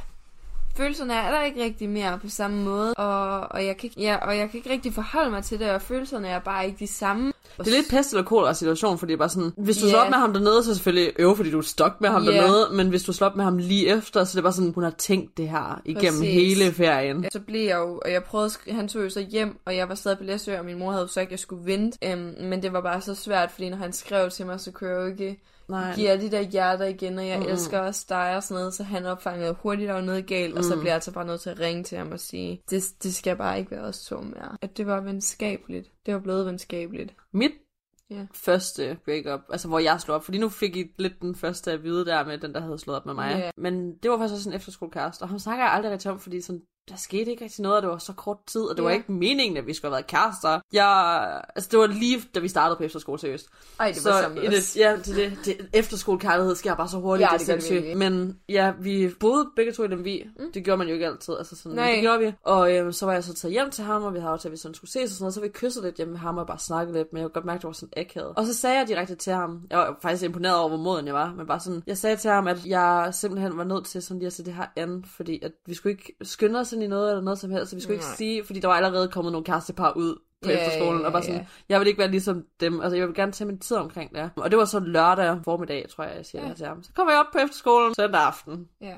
Speaker 2: følelserne er der ikke rigtig mere på samme måde, og, og, jeg kan ikke, ja, og jeg kan ikke rigtig forholde mig til det, og følelserne er bare ikke de samme.
Speaker 3: Det er lidt pest eller kolera situation, fordi det er bare sådan, hvis du
Speaker 2: Ja.
Speaker 3: slår op med ham dernede, så er selvfølgelig øve, fordi du er stok med ham
Speaker 2: Ja.
Speaker 3: dernede, men hvis du slår op med ham lige efter, så er det bare sådan, hun har tænkt det her igennem
Speaker 2: Præcis.
Speaker 3: hele ferien.
Speaker 2: Så blev jeg jo, og jeg prøvede, han tog jo så hjem, og jeg var stadig på Læsø, og min mor havde sagt, at jeg skulle vente. Øhm, men det var bare så svært, fordi når han skrev til mig, så kunne jeg jo ikke
Speaker 3: Nej.
Speaker 2: give alle de der hjerter igen, og jeg mm. elsker også dig og sådan noget, så han opfangede hurtigt, var noget galt, og så
Speaker 3: Mm.
Speaker 2: blev jeg altså bare nødt til at ringe til ham og sige, det, det skal bare ikke være os to mere. At det var venskabeligt. Det var blevet venskabeligt.
Speaker 3: Mit
Speaker 2: Ja.
Speaker 3: første breakup, altså hvor jeg slog op, fordi nu fik I lidt den første at vide der med den, der havde slået op med mig.
Speaker 2: Ja.
Speaker 3: Men det var faktisk også en efterskolekæreste, og ham snakker jeg aldrig rigtig om, fordi sådan, der skete ikke rigtig noget, og det var så kort tid, og det var
Speaker 2: Ja.
Speaker 3: ikke meningen, at vi skulle have været kærester. Jeg, altså det var lige, da vi startede på efterskole, seriøst.
Speaker 2: Ej, det
Speaker 3: så
Speaker 2: var sammen
Speaker 3: i det, ja, det, det, det, efterskolekærlighed sker bare så hurtigt,
Speaker 2: Ja,
Speaker 3: det,
Speaker 2: det
Speaker 3: er sindssygt. Men ja, vi boede begge to i Lemvig. Mm. Det gjorde man jo ikke altid, altså sådan,
Speaker 2: Nej.
Speaker 3: det gjorde vi. Og øhm, så var jeg så taget hjem til ham, og vi havde aftalt, at vi sådan skulle ses og sådan noget. Så vi kysset lidt hjemme med ham og bare snakket lidt, men jeg kunne godt mærke, at det var sådan akavet. Og så sagde jeg direkte til ham, jeg var faktisk imponeret over, hvor moden jeg var, men bare sådan, jeg sagde til ham, at jeg simpelthen var nødt til sådan lige at se det her an, fordi at vi skulle ikke skynde os ind i noget eller noget som helst, så vi skulle ikke
Speaker 2: Nej.
Speaker 3: sige, fordi der var allerede kommet nogle kærestepar ud på
Speaker 2: Ja,
Speaker 3: efterskolen, og bare sådan,
Speaker 2: ja.
Speaker 3: jeg vil ikke være ligesom dem. Altså, jeg vil gerne tage min tid omkring det. Og det var så lørdag formiddag, tror jeg, jeg siger
Speaker 2: Ja.
Speaker 3: det her til ham. Så kommer jeg op på efterskolen søndag aften.
Speaker 2: Ja.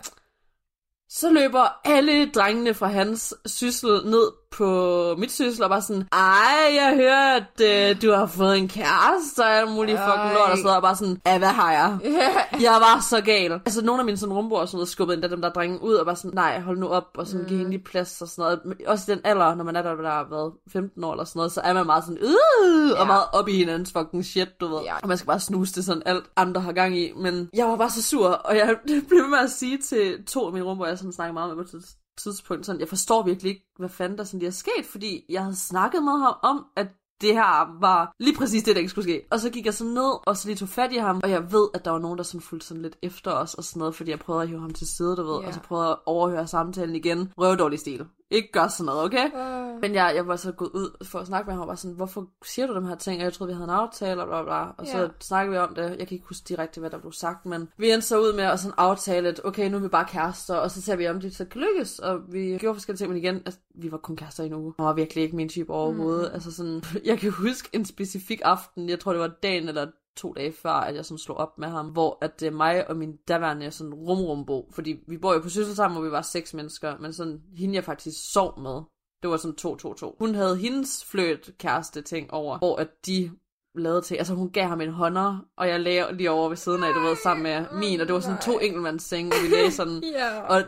Speaker 3: Så løber alle drengene fra hans syssel ned på mit syssel og bare sådan, ej, jeg hører, at øh, du har fået en kæreste og alt muligt fucking lort, og sådan noget, og bare sådan, ja, hvad har jeg? [LAUGHS]
Speaker 2: Ja.
Speaker 3: Jeg var så gal. Altså, nogle af mine sådan rumboer og sådan noget, skubbede endda dem der drenge ud, og bare sådan, nej, hold nu op, og sådan, mm. give hende lige plads og sådan noget. Men Også i den alder, når man er der, der har været 15 år eller sådan noget, så er man meget sådan, øh,
Speaker 2: Ja.
Speaker 3: og meget op i hinandens fucking shit, du ved.
Speaker 2: Ja.
Speaker 3: Og man skal bare snuse det sådan alt andre har gang i. Men jeg var bare så sur, og jeg [LAUGHS] blev med at sige til to af mine rumboer, jeg sådan snakker meget med på et tidspunkt, sådan, jeg forstår virkelig ikke, hvad fanden der sådan lige er sket, fordi jeg havde snakket med ham om, at det her var lige præcis det, der ikke skulle ske. Og så gik jeg så ned, og så lige tog fat i ham, og jeg ved, at der var nogen, der sådan fulgte sådan lidt efter os, og sådan noget, fordi jeg prøvede at hive ham til side, du ved,
Speaker 2: Ja.
Speaker 3: og så prøvede at overhøre samtalen igen. Røvdårlig stil. Ikke gør sådan noget, okay?
Speaker 2: Uh,
Speaker 3: Men jeg, jeg var så gået ud for at snakke med ham, og var sådan, hvorfor siger du dem her ting? Og jeg troede, vi havde en aftale, og bla bla. Og så
Speaker 2: Ja.
Speaker 3: snakkede vi om det. Jeg kan ikke huske direkte, hvad der blev sagt, men vi endte så ud med at sådan aftale, at okay, nu er vi bare kærester, og så ser vi om det så kan lykkes. Og vi gjorde forskellige ting, men igen, altså, vi var kun kærester i en uge. Han var virkelig ikke min type overhovedet. Mm. Altså sådan, [LAUGHS] jeg kan huske en specifik aften, jeg tror det var dagen eller to dage før, at jeg sådan slog op med ham, hvor at det er mig og min daværende sådan rumrumbo, fordi vi bor jo på Syssel sammen, hvor vi var seks mennesker, men sådan hende jeg faktisk sov med, det var sådan 2-2-2. Hun havde hendes fløt kæreste ting over, hvor at de lavede til, altså hun gav ham en hånder, og jeg lagde lige over ved siden af, du ved, sammen med min, og det var sådan to enkeltmandssenge, og vi lagde sådan, [LAUGHS]
Speaker 2: ja.
Speaker 3: og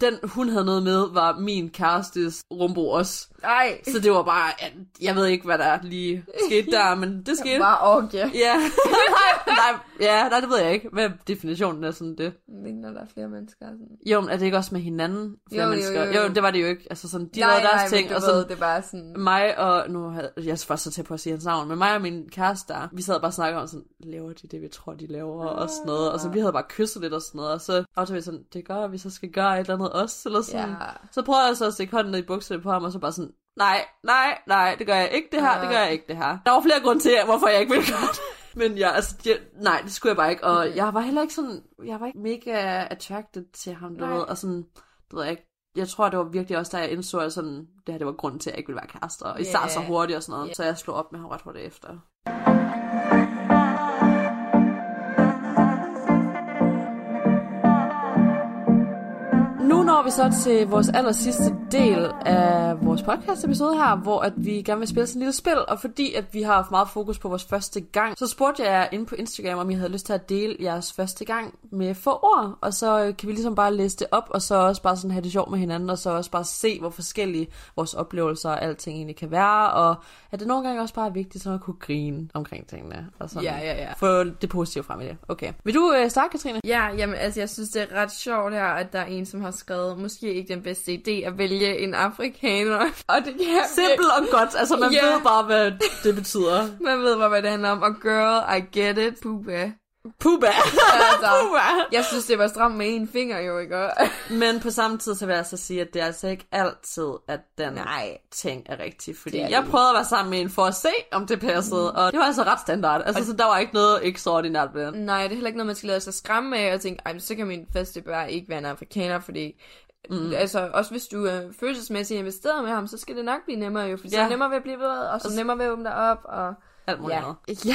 Speaker 3: den hun havde noget med, var min kærestes rumbo også.
Speaker 2: Ej,
Speaker 3: Så det var bare, jeg ved ikke, hvad der lige skete der, [LAUGHS] men det skete.
Speaker 2: bare orgie.
Speaker 3: Ja, [LAUGHS] nej, nej, ja, nej, det ved jeg ikke. Hvad er definitionen af sådan det?
Speaker 2: Ikke når der er flere mennesker. Sådan.
Speaker 3: Jo, men er det ikke også med hinanden? Flere
Speaker 2: Jo, jo,
Speaker 3: mennesker?
Speaker 2: jo, jo.
Speaker 3: jo, det var det jo ikke. Altså sådan, de
Speaker 2: nej,
Speaker 3: lavede deres
Speaker 2: nej,
Speaker 3: ting,
Speaker 2: men
Speaker 3: og sådan,
Speaker 2: ved, det er bare sådan...
Speaker 3: mig og, nu havde jeg er først så tæt på at sige hans navn, men mig og min kæreste der, vi sad bare og snakkede om sådan, laver de det, vi tror, de laver, og sådan noget, og så vi havde bare kysset lidt og sådan noget, og så aftalte vi sådan, det gør, at vi så skal gøre et eller andet også, eller sådan.
Speaker 2: Ja.
Speaker 3: Så prøvede jeg så at stikke hånden ned i bukserne på ham, og så bare sådan, nej, nej, nej, det gør jeg ikke det her, det gør jeg ikke det her. Der var flere grunde til, hvorfor jeg ikke ville gøre det. [LAUGHS] Men ja, altså, jeg, nej, det skulle jeg bare ikke, og
Speaker 2: Okay.
Speaker 3: jeg var heller ikke sådan, jeg var ikke mega attracted til ham, du
Speaker 2: Nej.
Speaker 3: ved, og sådan, det ved jeg ikke, jeg tror, det var virkelig også, da jeg indså, at sådan, det her det var grunden til, at jeg ikke ville være kærester. Og især
Speaker 2: Ja.
Speaker 3: så hurtigt og sådan noget.
Speaker 2: Ja.
Speaker 3: Så jeg slog op med ham ret hurtigt efter. Nu når vi så til vores aller sidste del af vores podcast episode her, hvor at vi gerne vil spille sådan et lille spil, og fordi at vi har haft meget fokus på vores første gang, så spurgte jeg jer inde på Instagram, om I havde lyst til at dele jeres første gang med få ord, og så øh, kan vi ligesom bare læse det op, og så også bare sådan have det sjovt med hinanden, og så også bare se, hvor forskellige vores oplevelser og alting egentlig kan være, og at det nogle gange også bare er vigtigt sådan at kunne grine omkring tingene, og sådan
Speaker 2: Ja, ja, ja.
Speaker 3: få det positive frem i det. Okay. Vil du øh, starte, Katrine?
Speaker 2: Ja, jamen altså, jeg synes, det er ret sjovt her, at der er en, som har skrevet, måske ikke den bedste idé at vælge en afrikaner. [LAUGHS] Og det kan jeg
Speaker 3: Simpel og godt, altså man
Speaker 2: Ja.
Speaker 3: ved bare, hvad det betyder.
Speaker 2: Man ved bare, hvad det handler om. Og girl, I get it. Puba.
Speaker 3: Puba.
Speaker 2: Altså, [LAUGHS]
Speaker 3: Puba.
Speaker 2: jeg synes, det var stramt med en finger jo, ikke? [LAUGHS]
Speaker 3: Men på samme tid, så vil jeg så sige, at det er altså ikke altid, at den
Speaker 2: Nej.
Speaker 3: ting er rigtig. Fordi
Speaker 2: er
Speaker 3: jeg prøvede at være sammen med en for at se, om det passede. Mm. Og det var altså ret standard. Altså, så der var ikke noget ekstraordinært ved.
Speaker 2: Nej, det er heller ikke noget, man skal lade sig skræmme af, og tænke, ej, så kan min første bare ikke være en afrikaner, fordi Mm. Altså, også hvis du er følelsesmæssigt investeret med ham, så skal det nok blive nemmere jo, fordi ja. så er
Speaker 3: Ja.
Speaker 2: det nemmere ved at blive ved, og så er det nemmere ved at åbne dig op, og...
Speaker 3: Alt muligt
Speaker 2: Ja.
Speaker 3: andet. [LAUGHS] Jeg,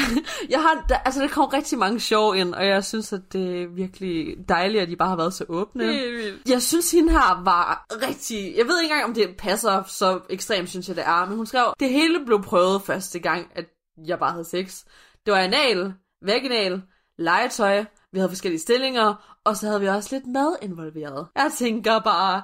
Speaker 3: jeg har, der, altså, der kom rigtig mange sjov ind, og jeg synes, at det er virkelig dejligt, at de bare har været så åbne.
Speaker 2: Helt vildt.
Speaker 3: Jeg synes, hende her var rigtig... Jeg ved ikke engang, om det passer så ekstremt, synes jeg, det er. Men hun skrev, det hele blev prøvet første gang, at jeg bare havde sex. Det var anal, vaginal, legetøj, vi havde forskellige stillinger, og så havde vi også lidt mad involveret. Jeg tænker bare,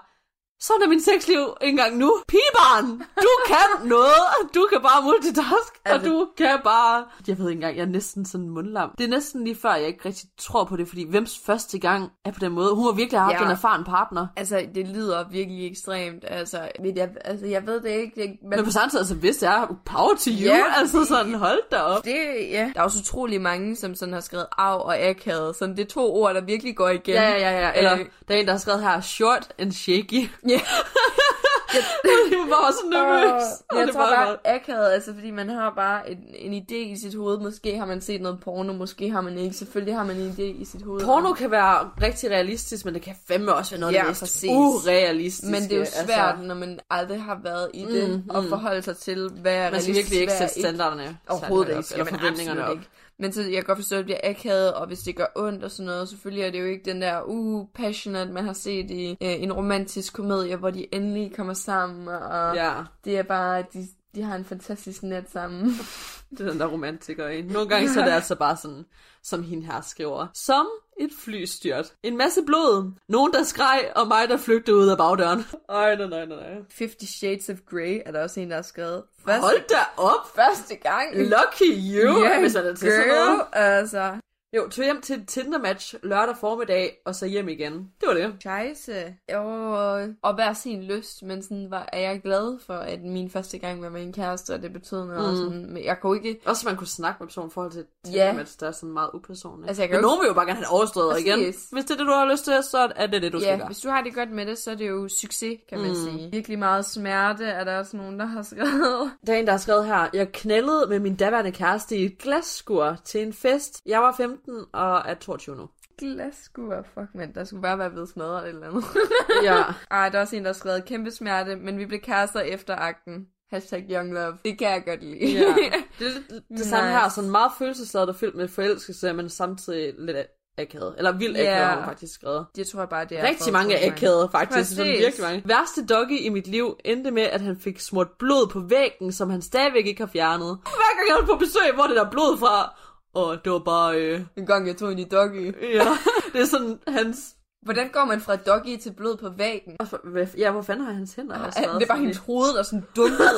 Speaker 3: sådan er min sexliv engang nu. Pigebarn, du kan noget. Du kan bare multitask, og
Speaker 2: Altså-
Speaker 3: du kan bare... Jeg ved ikke engang, jeg er næsten sådan mundlam. Det er næsten lige før, jeg ikke rigtig tror på det, fordi hvems første gang er på den måde? Hun har virkelig haft
Speaker 2: Ja.
Speaker 3: en erfaren partner.
Speaker 2: Altså, det lyder virkelig ekstremt, altså, men jeg, altså, jeg ved det ikke, det, men,
Speaker 3: Men på samme tid, altså, hvis jeg er power to you,
Speaker 2: Ja,
Speaker 3: altså
Speaker 2: fordi-
Speaker 3: sådan, hold da op.
Speaker 2: det, ja, der er også utrolig mange, som sådan har skrevet af og akavet, sådan det er to ord, der virkelig går igen.
Speaker 3: Ja, ja, ja, ja. Eller,
Speaker 2: Øh,
Speaker 3: der er en, der har skrevet her, short and shaky.
Speaker 2: Ja. [LAUGHS]
Speaker 3: det var bare så nervøs.
Speaker 2: Og jeg
Speaker 3: det
Speaker 2: tror
Speaker 3: var
Speaker 2: bare akavet, altså fordi man har bare en, en idé i sit hoved. Måske har man set noget porno, måske har man ikke. Selvfølgelig har man en idé i sit hoved.
Speaker 3: Porno kan være rigtig realistisk, men det kan fandme også være noget
Speaker 2: Ja,
Speaker 3: mest
Speaker 2: præcis.
Speaker 3: urealistiske.
Speaker 2: men det er jo svært,
Speaker 3: Altså,
Speaker 2: når man aldrig har været i det,
Speaker 3: Mm,
Speaker 2: og
Speaker 3: mm.
Speaker 2: forholde sig til, hvad er
Speaker 3: man skal
Speaker 2: realistisk,
Speaker 3: virkelig ikke
Speaker 2: er
Speaker 3: sætte standarderne
Speaker 2: Overhovedet ikke.
Speaker 3: eller forventningerne op.
Speaker 2: ikke. Men så jeg kan godt forstå, at det bliver akavet, og hvis det gør ondt og sådan noget, selvfølgelig er det jo ikke den der, uh, passionate, man har set i øh, en romantisk komedie, hvor de endelig kommer sammen, og
Speaker 3: Ja,
Speaker 2: det er bare, de, de har en fantastisk nat sammen. [LAUGHS] [LAUGHS]
Speaker 3: det er den der romantiker i. Nogle gange så er det altså bare sådan, som hende her skriver. Som et flystyrt. En masse blod. Nogen, der skreg, og mig, der flygtede ud af bagdøren. [LAUGHS] Ej, nej, nej, nej, nej.
Speaker 2: 50 Shades of Grey er der også en, der har skrevet.
Speaker 3: Hold da op!
Speaker 2: første gang.
Speaker 3: Lucky you,
Speaker 2: Ja,
Speaker 3: hvis er til sådan noget.
Speaker 2: girl, altså.
Speaker 3: Jo, tog hjem til Tinder-match lørdag formiddag, og så hjem igen. Det var det.
Speaker 2: Scheisse. Og, og hver sin lyst, men sådan var, er jeg glad for, at min første gang var med en kæreste, og det betød noget. Mm. Sådan, men jeg kunne ikke...
Speaker 3: Også man kunne snakke med personen i forhold til et
Speaker 2: Ja.
Speaker 3: Tinder-match, der er sådan meget upersonligt.
Speaker 2: Altså, jeg kan
Speaker 3: Men
Speaker 2: jo
Speaker 3: nogen vil jo bare gerne have det overstået
Speaker 2: Præcis.
Speaker 3: igen. Hvis det er det, du har lyst til, så er det det, du skal
Speaker 2: Ja,
Speaker 3: gøre.
Speaker 2: hvis du har det godt med det, så er det jo succes, kan man mm. sige. Virkelig meget smerte er der også nogen, der har skrevet. [LAUGHS]
Speaker 3: Der er en, der har skrevet her, jeg knældede med min daværende kæreste i et glasskur til en fest. Jeg var 15 og er 22 nu.
Speaker 2: Glasskur, fuck man, der skulle bare være blevet smadret eller andet. [LAUGHS]
Speaker 3: Ja.
Speaker 2: Ej, der er også en, der har skrevet kæmpe smerte, men vi blev kærester efter akten. Hashtag young love. Det kan jeg godt lide.
Speaker 3: ja. [LAUGHS] Det lidt det
Speaker 2: Nice.
Speaker 3: samme her, sådan meget følelsesladet og fyldt med forelskelse, men samtidig lidt akavet. Eller vildt
Speaker 2: Ja.
Speaker 3: akavet, har hun faktisk skrevet.
Speaker 2: det tror jeg bare, det er
Speaker 3: Rigtig mange er akavede, faktisk.
Speaker 2: Præcis.
Speaker 3: Sådan virkelig mange. Værste doggy i mit liv endte med, at han fik smurt blod på væggen, som han stadigvæk ikke har fjernet. Hver gang jeg er på besøg, hvor det der blod fra? Og det var bare, øh,
Speaker 2: En gang jeg tog ind i doggy.
Speaker 3: ja, [LAUGHS] det er sådan hans
Speaker 2: Hvordan går man fra doggy til blod på væggen?
Speaker 3: Og for- hvad- Ja, hvor fanden har hans hænder også været
Speaker 2: det er bare hendes hoved, der sådan dumpede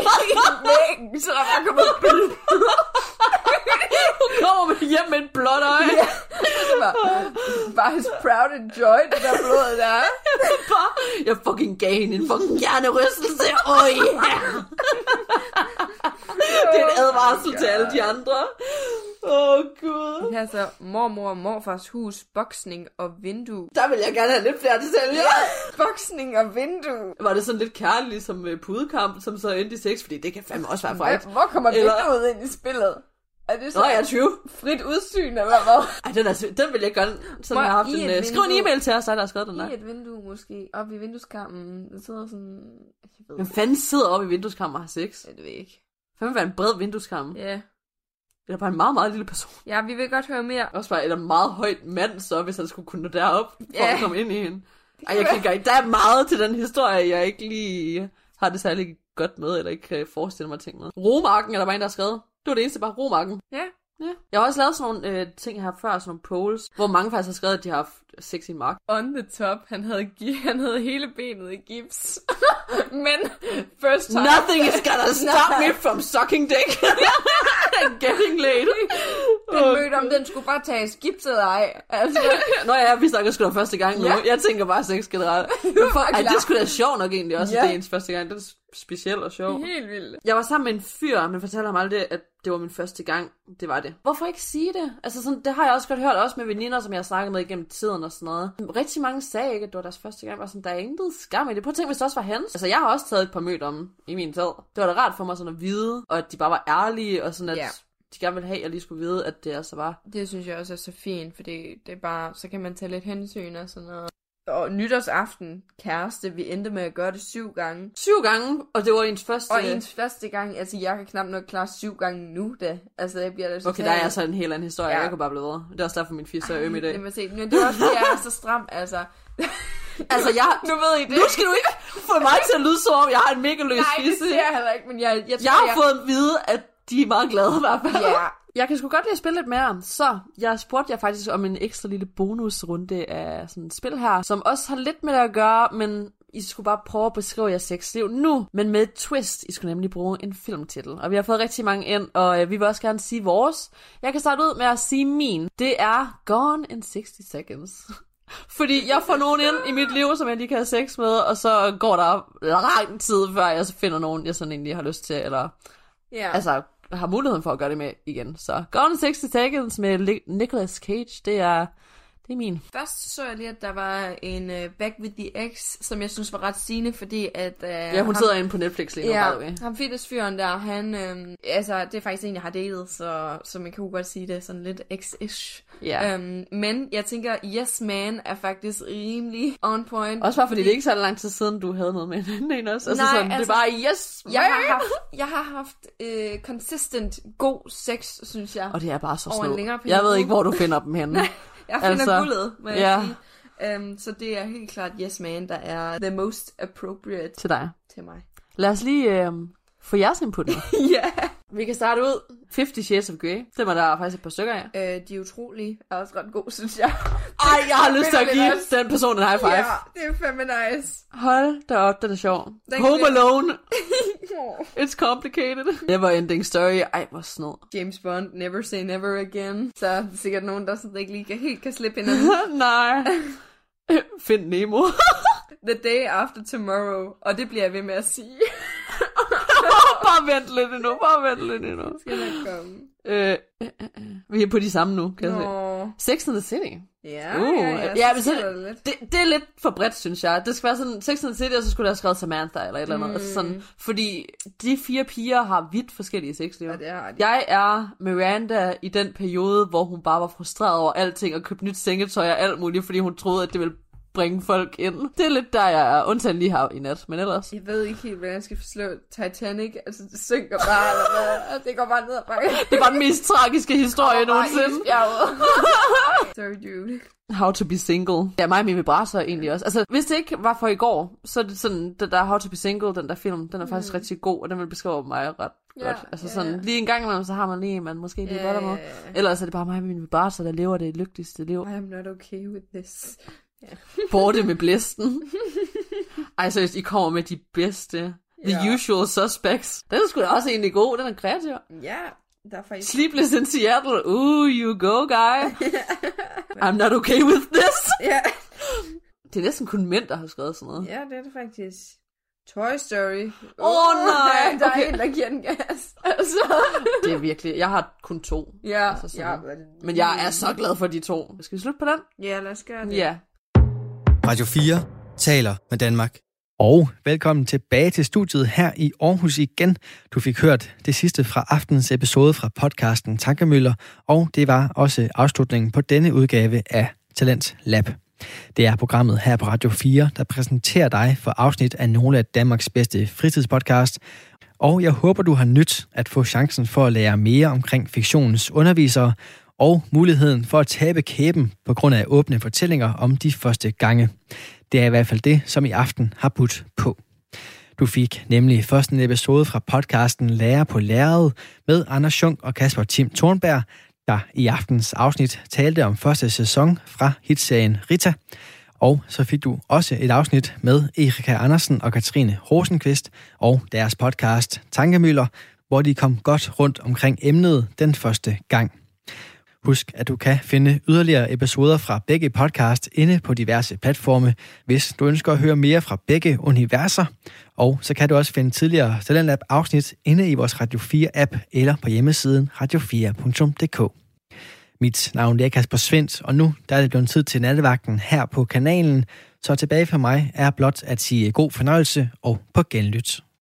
Speaker 2: ind i væggen, så der bare kommer blod.
Speaker 3: Hun kommer med hjem med en blåt øje.
Speaker 2: Ja, det var bare his proud and joy, det der blod der. er.
Speaker 3: bare, jeg fucking gav hende en fucking hjernerystelse. Åh, oh, [LAUGHS] yeah. Det er en advarsel til alle de andre. Åh, oh, gud.
Speaker 2: Det er så mormor og morfars hus, boksning og vindue.
Speaker 3: Der vil jeg gerne have lidt flere detaljer.
Speaker 2: Boksning og vindue.
Speaker 3: Var det sådan lidt kærligt, ligesom med pudekamp, som så endte i sex? Fordi det kan fandme også være frækt.
Speaker 2: hvor kommer
Speaker 3: Eller-
Speaker 2: vinduet ind i spillet? Er det så
Speaker 3: Nå, jeg er 20.
Speaker 2: frit udsyn, eller hvad?
Speaker 3: Ej, den, er, den vil jeg gerne sådan have haft
Speaker 2: I
Speaker 3: en... Uh, skriv en
Speaker 2: vindue?
Speaker 3: e-mail til os, der har skrevet den der.
Speaker 2: I et vindue måske. Oppe i vindueskarmen. Der sidder sådan... Jeg ved
Speaker 3: Hvem fanden sidder oppe i vindueskammer og har sex?
Speaker 2: Ja, det ved jeg ikke.
Speaker 3: Vil være en bred vindueskarm?
Speaker 2: Ja.
Speaker 3: Eller bare en meget, meget lille person.
Speaker 2: Ja, vi vil godt høre mere.
Speaker 3: Også bare en meget højt mand, så hvis han skulle kunne nå derop, for
Speaker 2: Ja.
Speaker 3: at komme ind i hende. Ej, jeg kan ikke Der er meget til den historie, jeg ikke lige har det særlig godt med, eller ikke kan forestille mig ting med. Romarken er der bare en, der har skrevet. Det var det eneste, bare Romarken.
Speaker 2: Ja.
Speaker 3: Ja. Jeg har også lavet sådan nogle øh, ting her før, sådan nogle polls, hvor mange faktisk har skrevet, at de har haft sex i en mark.
Speaker 2: On the top. Han havde, [LAUGHS] han havde hele benet i gips. [LAUGHS] Men first time.
Speaker 3: Nothing is gonna [LAUGHS] stop me from sucking dick. getting laid.
Speaker 2: Den mødte om, den skulle bare tages gipset ej. Altså,
Speaker 3: Nå ja, vi snakker sgu da første gang nu.
Speaker 2: Ja.
Speaker 3: Jeg tænker bare sex generelt. For, ej, det skulle da sjovt nok egentlig også,
Speaker 2: Ja.
Speaker 3: det er ens første gang. Det specielt og sjovt.
Speaker 2: helt vildt.
Speaker 3: Jeg var sammen med en fyr, men fortalte ham aldrig, at det var min første gang. Det var det. Hvorfor ikke sige det? Altså sådan, det har jeg også godt hørt, også med veninder, som jeg har snakket med igennem tiden og sådan noget. Rigtig mange sagde ikke, at det var deres første gang. Var sådan, der er intet skam i det. Prøv at tænke, hvis det også var hans. Altså, jeg har også taget et par mødt om i min tid. Det var da rart for mig sådan at vide, og at de bare var ærlige, og sådan at
Speaker 2: Ja.
Speaker 3: de gerne ville have, at jeg lige skulle vide, at det altså var.
Speaker 2: Det synes jeg også er så fint, fordi det er bare, så kan man tage lidt hensyn og sådan noget. Og nytårsaften, kæreste, vi endte med at gøre det syv gange.
Speaker 3: Syv gange, og det var ens første...
Speaker 2: Og ens første gang, altså jeg kan knap nok klare syv gange nu da. Altså jeg bliver da
Speaker 3: Okay, der er altså en helt anden historie.
Speaker 2: Ja.
Speaker 3: Jeg kunne bare blive ved. Det er også derfor, min fisse er øm i dag.
Speaker 2: Det må se. Men det er også, fordi jeg er så stram, altså. [LAUGHS]
Speaker 3: Altså, jeg...
Speaker 2: Nu ved I det.
Speaker 3: Nu skal du ikke få mig til at lyde som om, jeg har en mega løs
Speaker 2: Nej, det
Speaker 3: fisse.
Speaker 2: siger jeg heller ikke, men jeg, jeg tror,
Speaker 3: Jeg har
Speaker 2: jeg...
Speaker 3: fået at vide, at de er meget glade i hvert fald.
Speaker 2: Ja,
Speaker 3: Jeg kan sgu godt lide at spille lidt mere, så jeg spurgte jer faktisk om en ekstra lille bonusrunde af sådan et spil her, som også har lidt med det at gøre, men I skulle bare prøve at beskrive jeres sexliv nu, men med et twist. I skulle nemlig bruge en filmtitel. Og vi har fået rigtig mange ind, og øh, vi vil også gerne sige vores. Jeg kan starte ud med at sige min. Det er Gone in 60 Seconds. [LAUGHS] Fordi jeg får nogen ind i mit liv, som jeg lige kan have sex med, og så går der lang tid, før jeg så finder nogen, jeg sådan egentlig har lyst til, eller
Speaker 2: ja.
Speaker 3: altså har muligheden for at gøre det med igen. Så Gone 60 Seconds med Nicolas Cage, det er, det er min.
Speaker 2: Først så jeg lige, at der var en uh, Back with the Ex, som jeg synes var ret sigende, fordi at... Uh,
Speaker 3: Ja, hun sidder inde på Netflix lige nu, by.
Speaker 2: Ja, ham fitnessfyren der, han, øhm, altså, det er faktisk en, jeg har datet, så, så man kan jo godt sige det sådan lidt ex-ish.
Speaker 3: Ja.
Speaker 2: Øhm, men jeg tænker, Yes Man er faktisk rimelig on point.
Speaker 3: Også bare fordi det er ikke så lang tid siden, du havde noget med en en også. Altså
Speaker 2: Nej,
Speaker 3: sådan, det
Speaker 2: altså,
Speaker 3: er bare, yes,
Speaker 2: jeg har
Speaker 3: man!
Speaker 2: haft, jeg har haft øh, consistent god sex, synes jeg.
Speaker 3: Og det er bare så snød. Jeg ved ikke, hvor du finder dem henne. [LAUGHS]
Speaker 2: Jeg finder
Speaker 3: altså,
Speaker 2: guldet, må jeg
Speaker 3: ja.
Speaker 2: sige. Um, så det er helt klart Yes Man, der er the most appropriate
Speaker 3: Til dig.
Speaker 2: til mig.
Speaker 3: Lad os lige øh, få jeres input nu. [LAUGHS]
Speaker 2: Ja.
Speaker 3: Vi kan starte ud. 50 Shades of Grey. Det var der faktisk et par stykker af.
Speaker 2: Øh, de er utrolige. Er også ret god, synes jeg. [LAUGHS]
Speaker 3: Ej, jeg har lyst til at give
Speaker 2: også.
Speaker 3: den person en high five.
Speaker 2: Ja, det er fandme nice.
Speaker 3: Hold da op, det er sjovt.
Speaker 2: Den
Speaker 3: Home
Speaker 2: kan-
Speaker 3: Alone. [LAUGHS] It's complicated. Never ending story. Ej, hvor sned.
Speaker 2: James Bond, Never Say Never Again. Så er der sikkert nogen, der sådan ikke lige kan, helt kan slippe hinanden. [LAUGHS]
Speaker 3: Nej. Find Nemo.
Speaker 2: The Day After Tomorrow. Og det bliver jeg ved med at sige.
Speaker 3: Bare vent lidt endnu, bare vent lidt endnu.
Speaker 2: Skal nok komme.
Speaker 3: Øh, øh, øh, vi er på de samme nu, kan jeg se.
Speaker 2: Nå.
Speaker 3: Sex and the City.
Speaker 2: Ja,
Speaker 3: Uh,
Speaker 2: ja, ja,
Speaker 3: ja, men så-
Speaker 2: der lidt.
Speaker 3: Det, det er lidt for bredt, synes jeg. Det skal være sådan, Sex and the City, og så skulle der have skrevet Samantha eller et eller andet.
Speaker 2: Mm.
Speaker 3: Altså sådan, fordi de fire piger har vidt forskellige sexliv.
Speaker 2: Ja, det har de.
Speaker 3: Jeg er Miranda i den periode, hvor hun bare var frustreret over alting og købte nyt sengetøj og alt muligt, fordi hun troede, at det ville bringe folk ind. Det er lidt der, jeg er undtagen lige her i nat, men ellers...
Speaker 2: Jeg ved ikke helt, hvordan jeg skal forslå Titanic. Altså, det synker bare, eller hvad? [LAUGHS] Det går bare ned ad bakke.
Speaker 3: Det var den mest tragiske historie [LAUGHS] nogensinde. [LAUGHS]
Speaker 2: Sorry, dude.
Speaker 3: How to be single. Ja, mig og min vibrator egentlig også. Altså, hvis det ikke var for i går, så er det sådan, den der How to be single, den der film, den er faktisk mm. rigtig god, og den vil beskrive mig ret ja, godt. Altså yeah, sådan, lige en gang imellem, så har man lige, man måske lige yeah, godt med. Ellers er det bare mig og min vibrator, der lever det lykkeligste liv.
Speaker 2: I am not okay with this.
Speaker 3: Yeah. Borte med blæsten. Ej, seriøst, I kommer med de bedste. The yeah. usual suspects. Den er sgu da også egentlig god, den er kreativ.
Speaker 2: Ja, der er faktisk...
Speaker 3: Sleepless in Seattle. Ooh, you go, guy. [LAUGHS] I'm not okay with this.
Speaker 2: Ja.
Speaker 3: Det er næsten kun mænd, der har skrevet sådan noget.
Speaker 2: Ja, det er det faktisk. Toy Story.
Speaker 3: Åh oh, nej!
Speaker 2: Der okay. er en, der giver den gas. Altså. [LAUGHS]
Speaker 3: Det er virkelig... Jeg har kun to.
Speaker 2: Ja, altså ja.
Speaker 3: Men jeg er så glad for de to. Skal vi slutte på den?
Speaker 2: Ja, lad os gøre det.
Speaker 3: Ja.
Speaker 1: Radio 4 taler med Danmark. Og velkommen tilbage til studiet her i Aarhus igen. Du fik hørt det sidste fra aftens episode fra podcasten Tankemøller, og det var også afslutningen på denne udgave af Talent Lab. Det er programmet her på Radio 4, der præsenterer dig for afsnit af nogle af Danmarks bedste fritidspodcast. Og jeg håber, du har nyt at få chancen for at lære mere omkring fiktionens undervisere, og muligheden for at tabe kæben på grund af åbne fortællinger om de første gange. Det er i hvert fald det, som i aften har budt på. Du fik nemlig først en episode fra podcasten Lærer på Læret med Anders Schunk og Kasper Tim Thornberg, der i aftens afsnit talte om første sæson fra hitserien Rita. Og så fik du også et afsnit med Erika Andersen og Katrine Rosenqvist og deres podcast Tankemøller, hvor de kom godt rundt omkring emnet den første gang. Husk, at du kan finde yderligere episoder fra begge podcast inde på diverse platforme, hvis du ønsker at høre mere fra begge universer. Og så kan du også finde tidligere Talentlab afsnit inde i vores Radio 4 app eller på hjemmesiden radio4.dk. Mit navn er Kasper Svendt, og nu der er det blevet tid til nattevagten her på kanalen. Så tilbage for mig er blot at sige god fornøjelse og på genlyt.